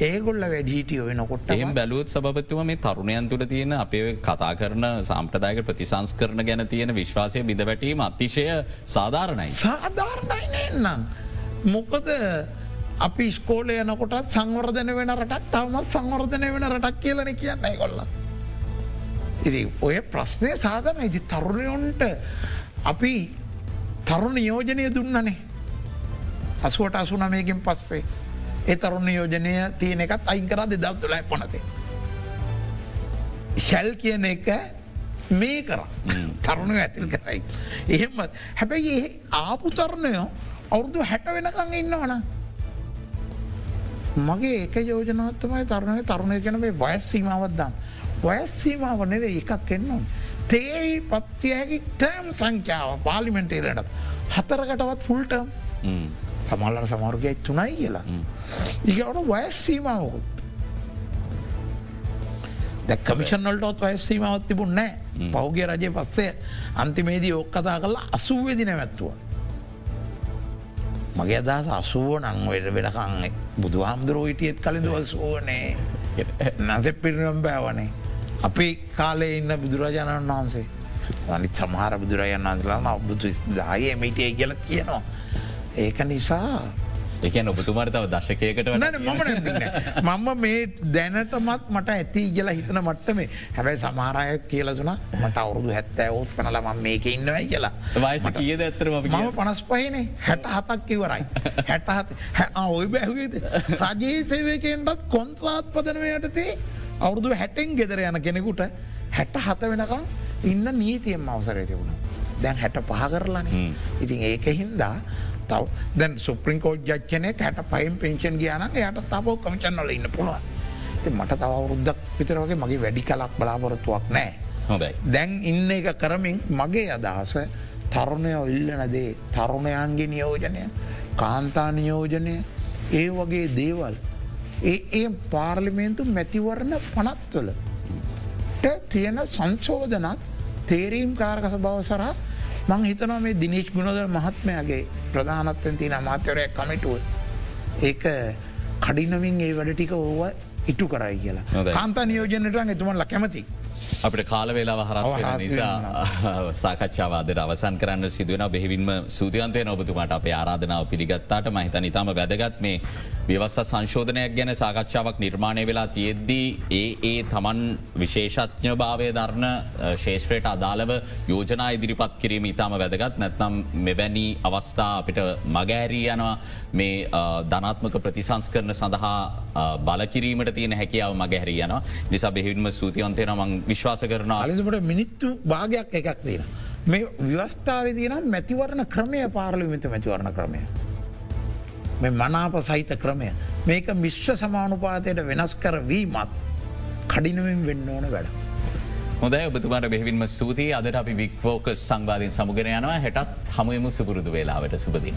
ඒගොල්ල වැඩිහිටියෝ වෙනකොට එහම බැලුවත් සබත්තුව මේ තරුණයන් තුළ තියෙන අපේ කතා කරන සම්ප්‍රදායක ප්‍රතිසංස් කරන ගැන තියෙන විශ්වාසය බිඳ වැටීම අතිශය සාධාරණයි. සාධාරණයි නන්නම්. මොකද අපි ස්කෝල යනකොටත් සංවර්ධන වෙන රටක් තවමත් සංවර්ධනය වෙන රටක් කියලන කියන්නයි කොල්ල. ඉති ඔය ප්‍රශ්නය සාධන ඉති තරුණයොන්ට අපි තරුණ නියෝජනය දුන්නනේ අසුවට අසුනමයකින් පස්සේ ඒ තරුණ නියෝජනය තියෙන එකත් අයින් කරා දෙදස් තුලයි පනතේ. ශැල් කියන එක මේ කර තරුණ ඇතිල් කරයි. එහෙම හැබැයි ආපු තරුණයෝ අවුරුදු හැට වෙනකං ඉන්නවන. මගේ ඒක යෝජනත්තමයි තරුණය තරුණය කන මේ වයස් සීමාවත්දම්. වයස් සීමාව නෙවේ එකක් එන්නවා. තේ පත්තියගේ ටෑම් සංඛ්‍යාව පාලිමෙන්ටේලට හතරකටවත් ෆුල්ටම් සමල්ලට සමර්ගය තුනයි කියලා. ඒකට වයස් සීමාවකුත්. දැ කමිෂන්වලටත් වයස්සීමාවත් තිබුණ නෑ පෞගගේ රජය පස්සේ අන්තිමේදී ඔක් කතා කරලා අසුවවෙදි නැවැත්තුව. මගේ අදහස අසුව නංවට වෙනකං බුදු හාමුදුරුව හිටියත් කලින්දුවල් සුවනේ නැසෙ පිරිනම් බෑවනේ. අපි කාලේ ඉන්න බුදුරජාණන් වහන්සේ අනිත් සමහර බුදුරජන් වන්සලා අබුදු දාය මිටිය කියල කියනවා. ඒක නිසා එකන ඔබතුමාට තව දශකයකට නන මම මම මේ දැනටමත් මට ඇති කියලා හිතන මට්ටමේ. හැබැයි සමාරය කියලසුන මට අවුරුදු හැත්තෑ ඔත් පනල ම මේක ඉන්නවයි කියලා. වයස කියද ඇත්තර මම පනස් පහිනේ හැට හතක් කිවරයි හැටහත් ඔය බැහුවේද රජයේ සේවකෙන්ටත් කොන්ත්‍රාත් පදනවයටතේ අවුරුදු හැටෙන් ගෙදර යන කෙනෙකුට හැට හත වෙනකම් ඉන්න නීතියෙන් අවසරය තිබුණ. දැන් හැට පහ කරලාන. ඉතින් ඒක හින්දා තව. දැන් සුප්‍රිංකෝඩ් ජච්චනය හැට පයිම් පෙන්ෂන් ගියන යට තබෝ කමිචන්නල ඉන්න පුළුවන්. මට තවරුද්දක් විතරවගේ මගේ වැඩි කලක් බලාපොරොත්තුවක් නෑ හොඳයි. දැන් ඉන්න එක කරමින් මගේ අදහස තරුණයෝ ඉල්ලනදේ තරුණයන්ගේ නියෝජනය කාන්තා නියෝජනය ඒ වගේ දේවල්. ඒ ඒ පාර්ලිමේන්තු මැතිවරණ පනත්වල තියෙන සංශෝධනත් තේරීම් කාරකස බව සරා මං හිතනවා මේ දිනේශ් ගුණදර මහත්මයගේ ප්‍රධානත්වෙන් තින අමාත්‍යවරය කමිටුව ඒක කඩිනමින් ඒ වැඩ ටික ඕව ඉටු කරයි කියලා කාන්තා නියෝජනට එතුමන්ල කැමති. අපට කාල වෙලා හරස් වෙන නිසා සාකච්ඡාවාදර අවසන් කරන්න සිදුවන බෙහිවින්ම සූතියන්තය නොබතුමට අපේ ආරාධනාව පිළිගත්තාට මහිත නිතාම වැදගත්. මේ ව්‍යවස්ස සංශෝධනයක් ගැන සාකච්ඡාවක් නිර්මාණය වෙලා තියෙද්දී ඒ ඒ තමන් විශේෂඥ භාවය ධර්ණ ශේෂත්‍රයට අදාළව යෝජනා ඉදිරිපත් කිරීම ඉතාම වැදගත්. නැත්නම් මෙවැනි අවස්ථා අපිට මගෑරී යනවා. මේ ධනාත්මක ප්‍රතිසංස් කරන සඳහා බලකිරීමට තියෙන හැකියාව මගැහැරී යන නිසා බෙහිවින්ම සූතිවන්තය නමං විශ්වාස කරනවා අලිතුමට මිනිත්තු භාගයක් එකක් තියෙන. මේ ව්‍යවස්ථාව තියන මැතිවරණ ක්‍රමය පාර්ලිමිත මැතිවරණ ක්‍රමය. මේ මනාප සහිත ක්‍රමය. මේක මිශ්්‍ර සමානුපාතයට වෙනස් කර වීමත් කඩිනමින් වෙන්න ඕන වැඩ. හොදයි ඔබතුමාට බෙහිවින්ම සූතියි අදට අපි වික්වෝක සංවාධීන් සමුගෙන යනවා හැටත් හමුවමු සුපුරුදු වෙලාවට සුපදින.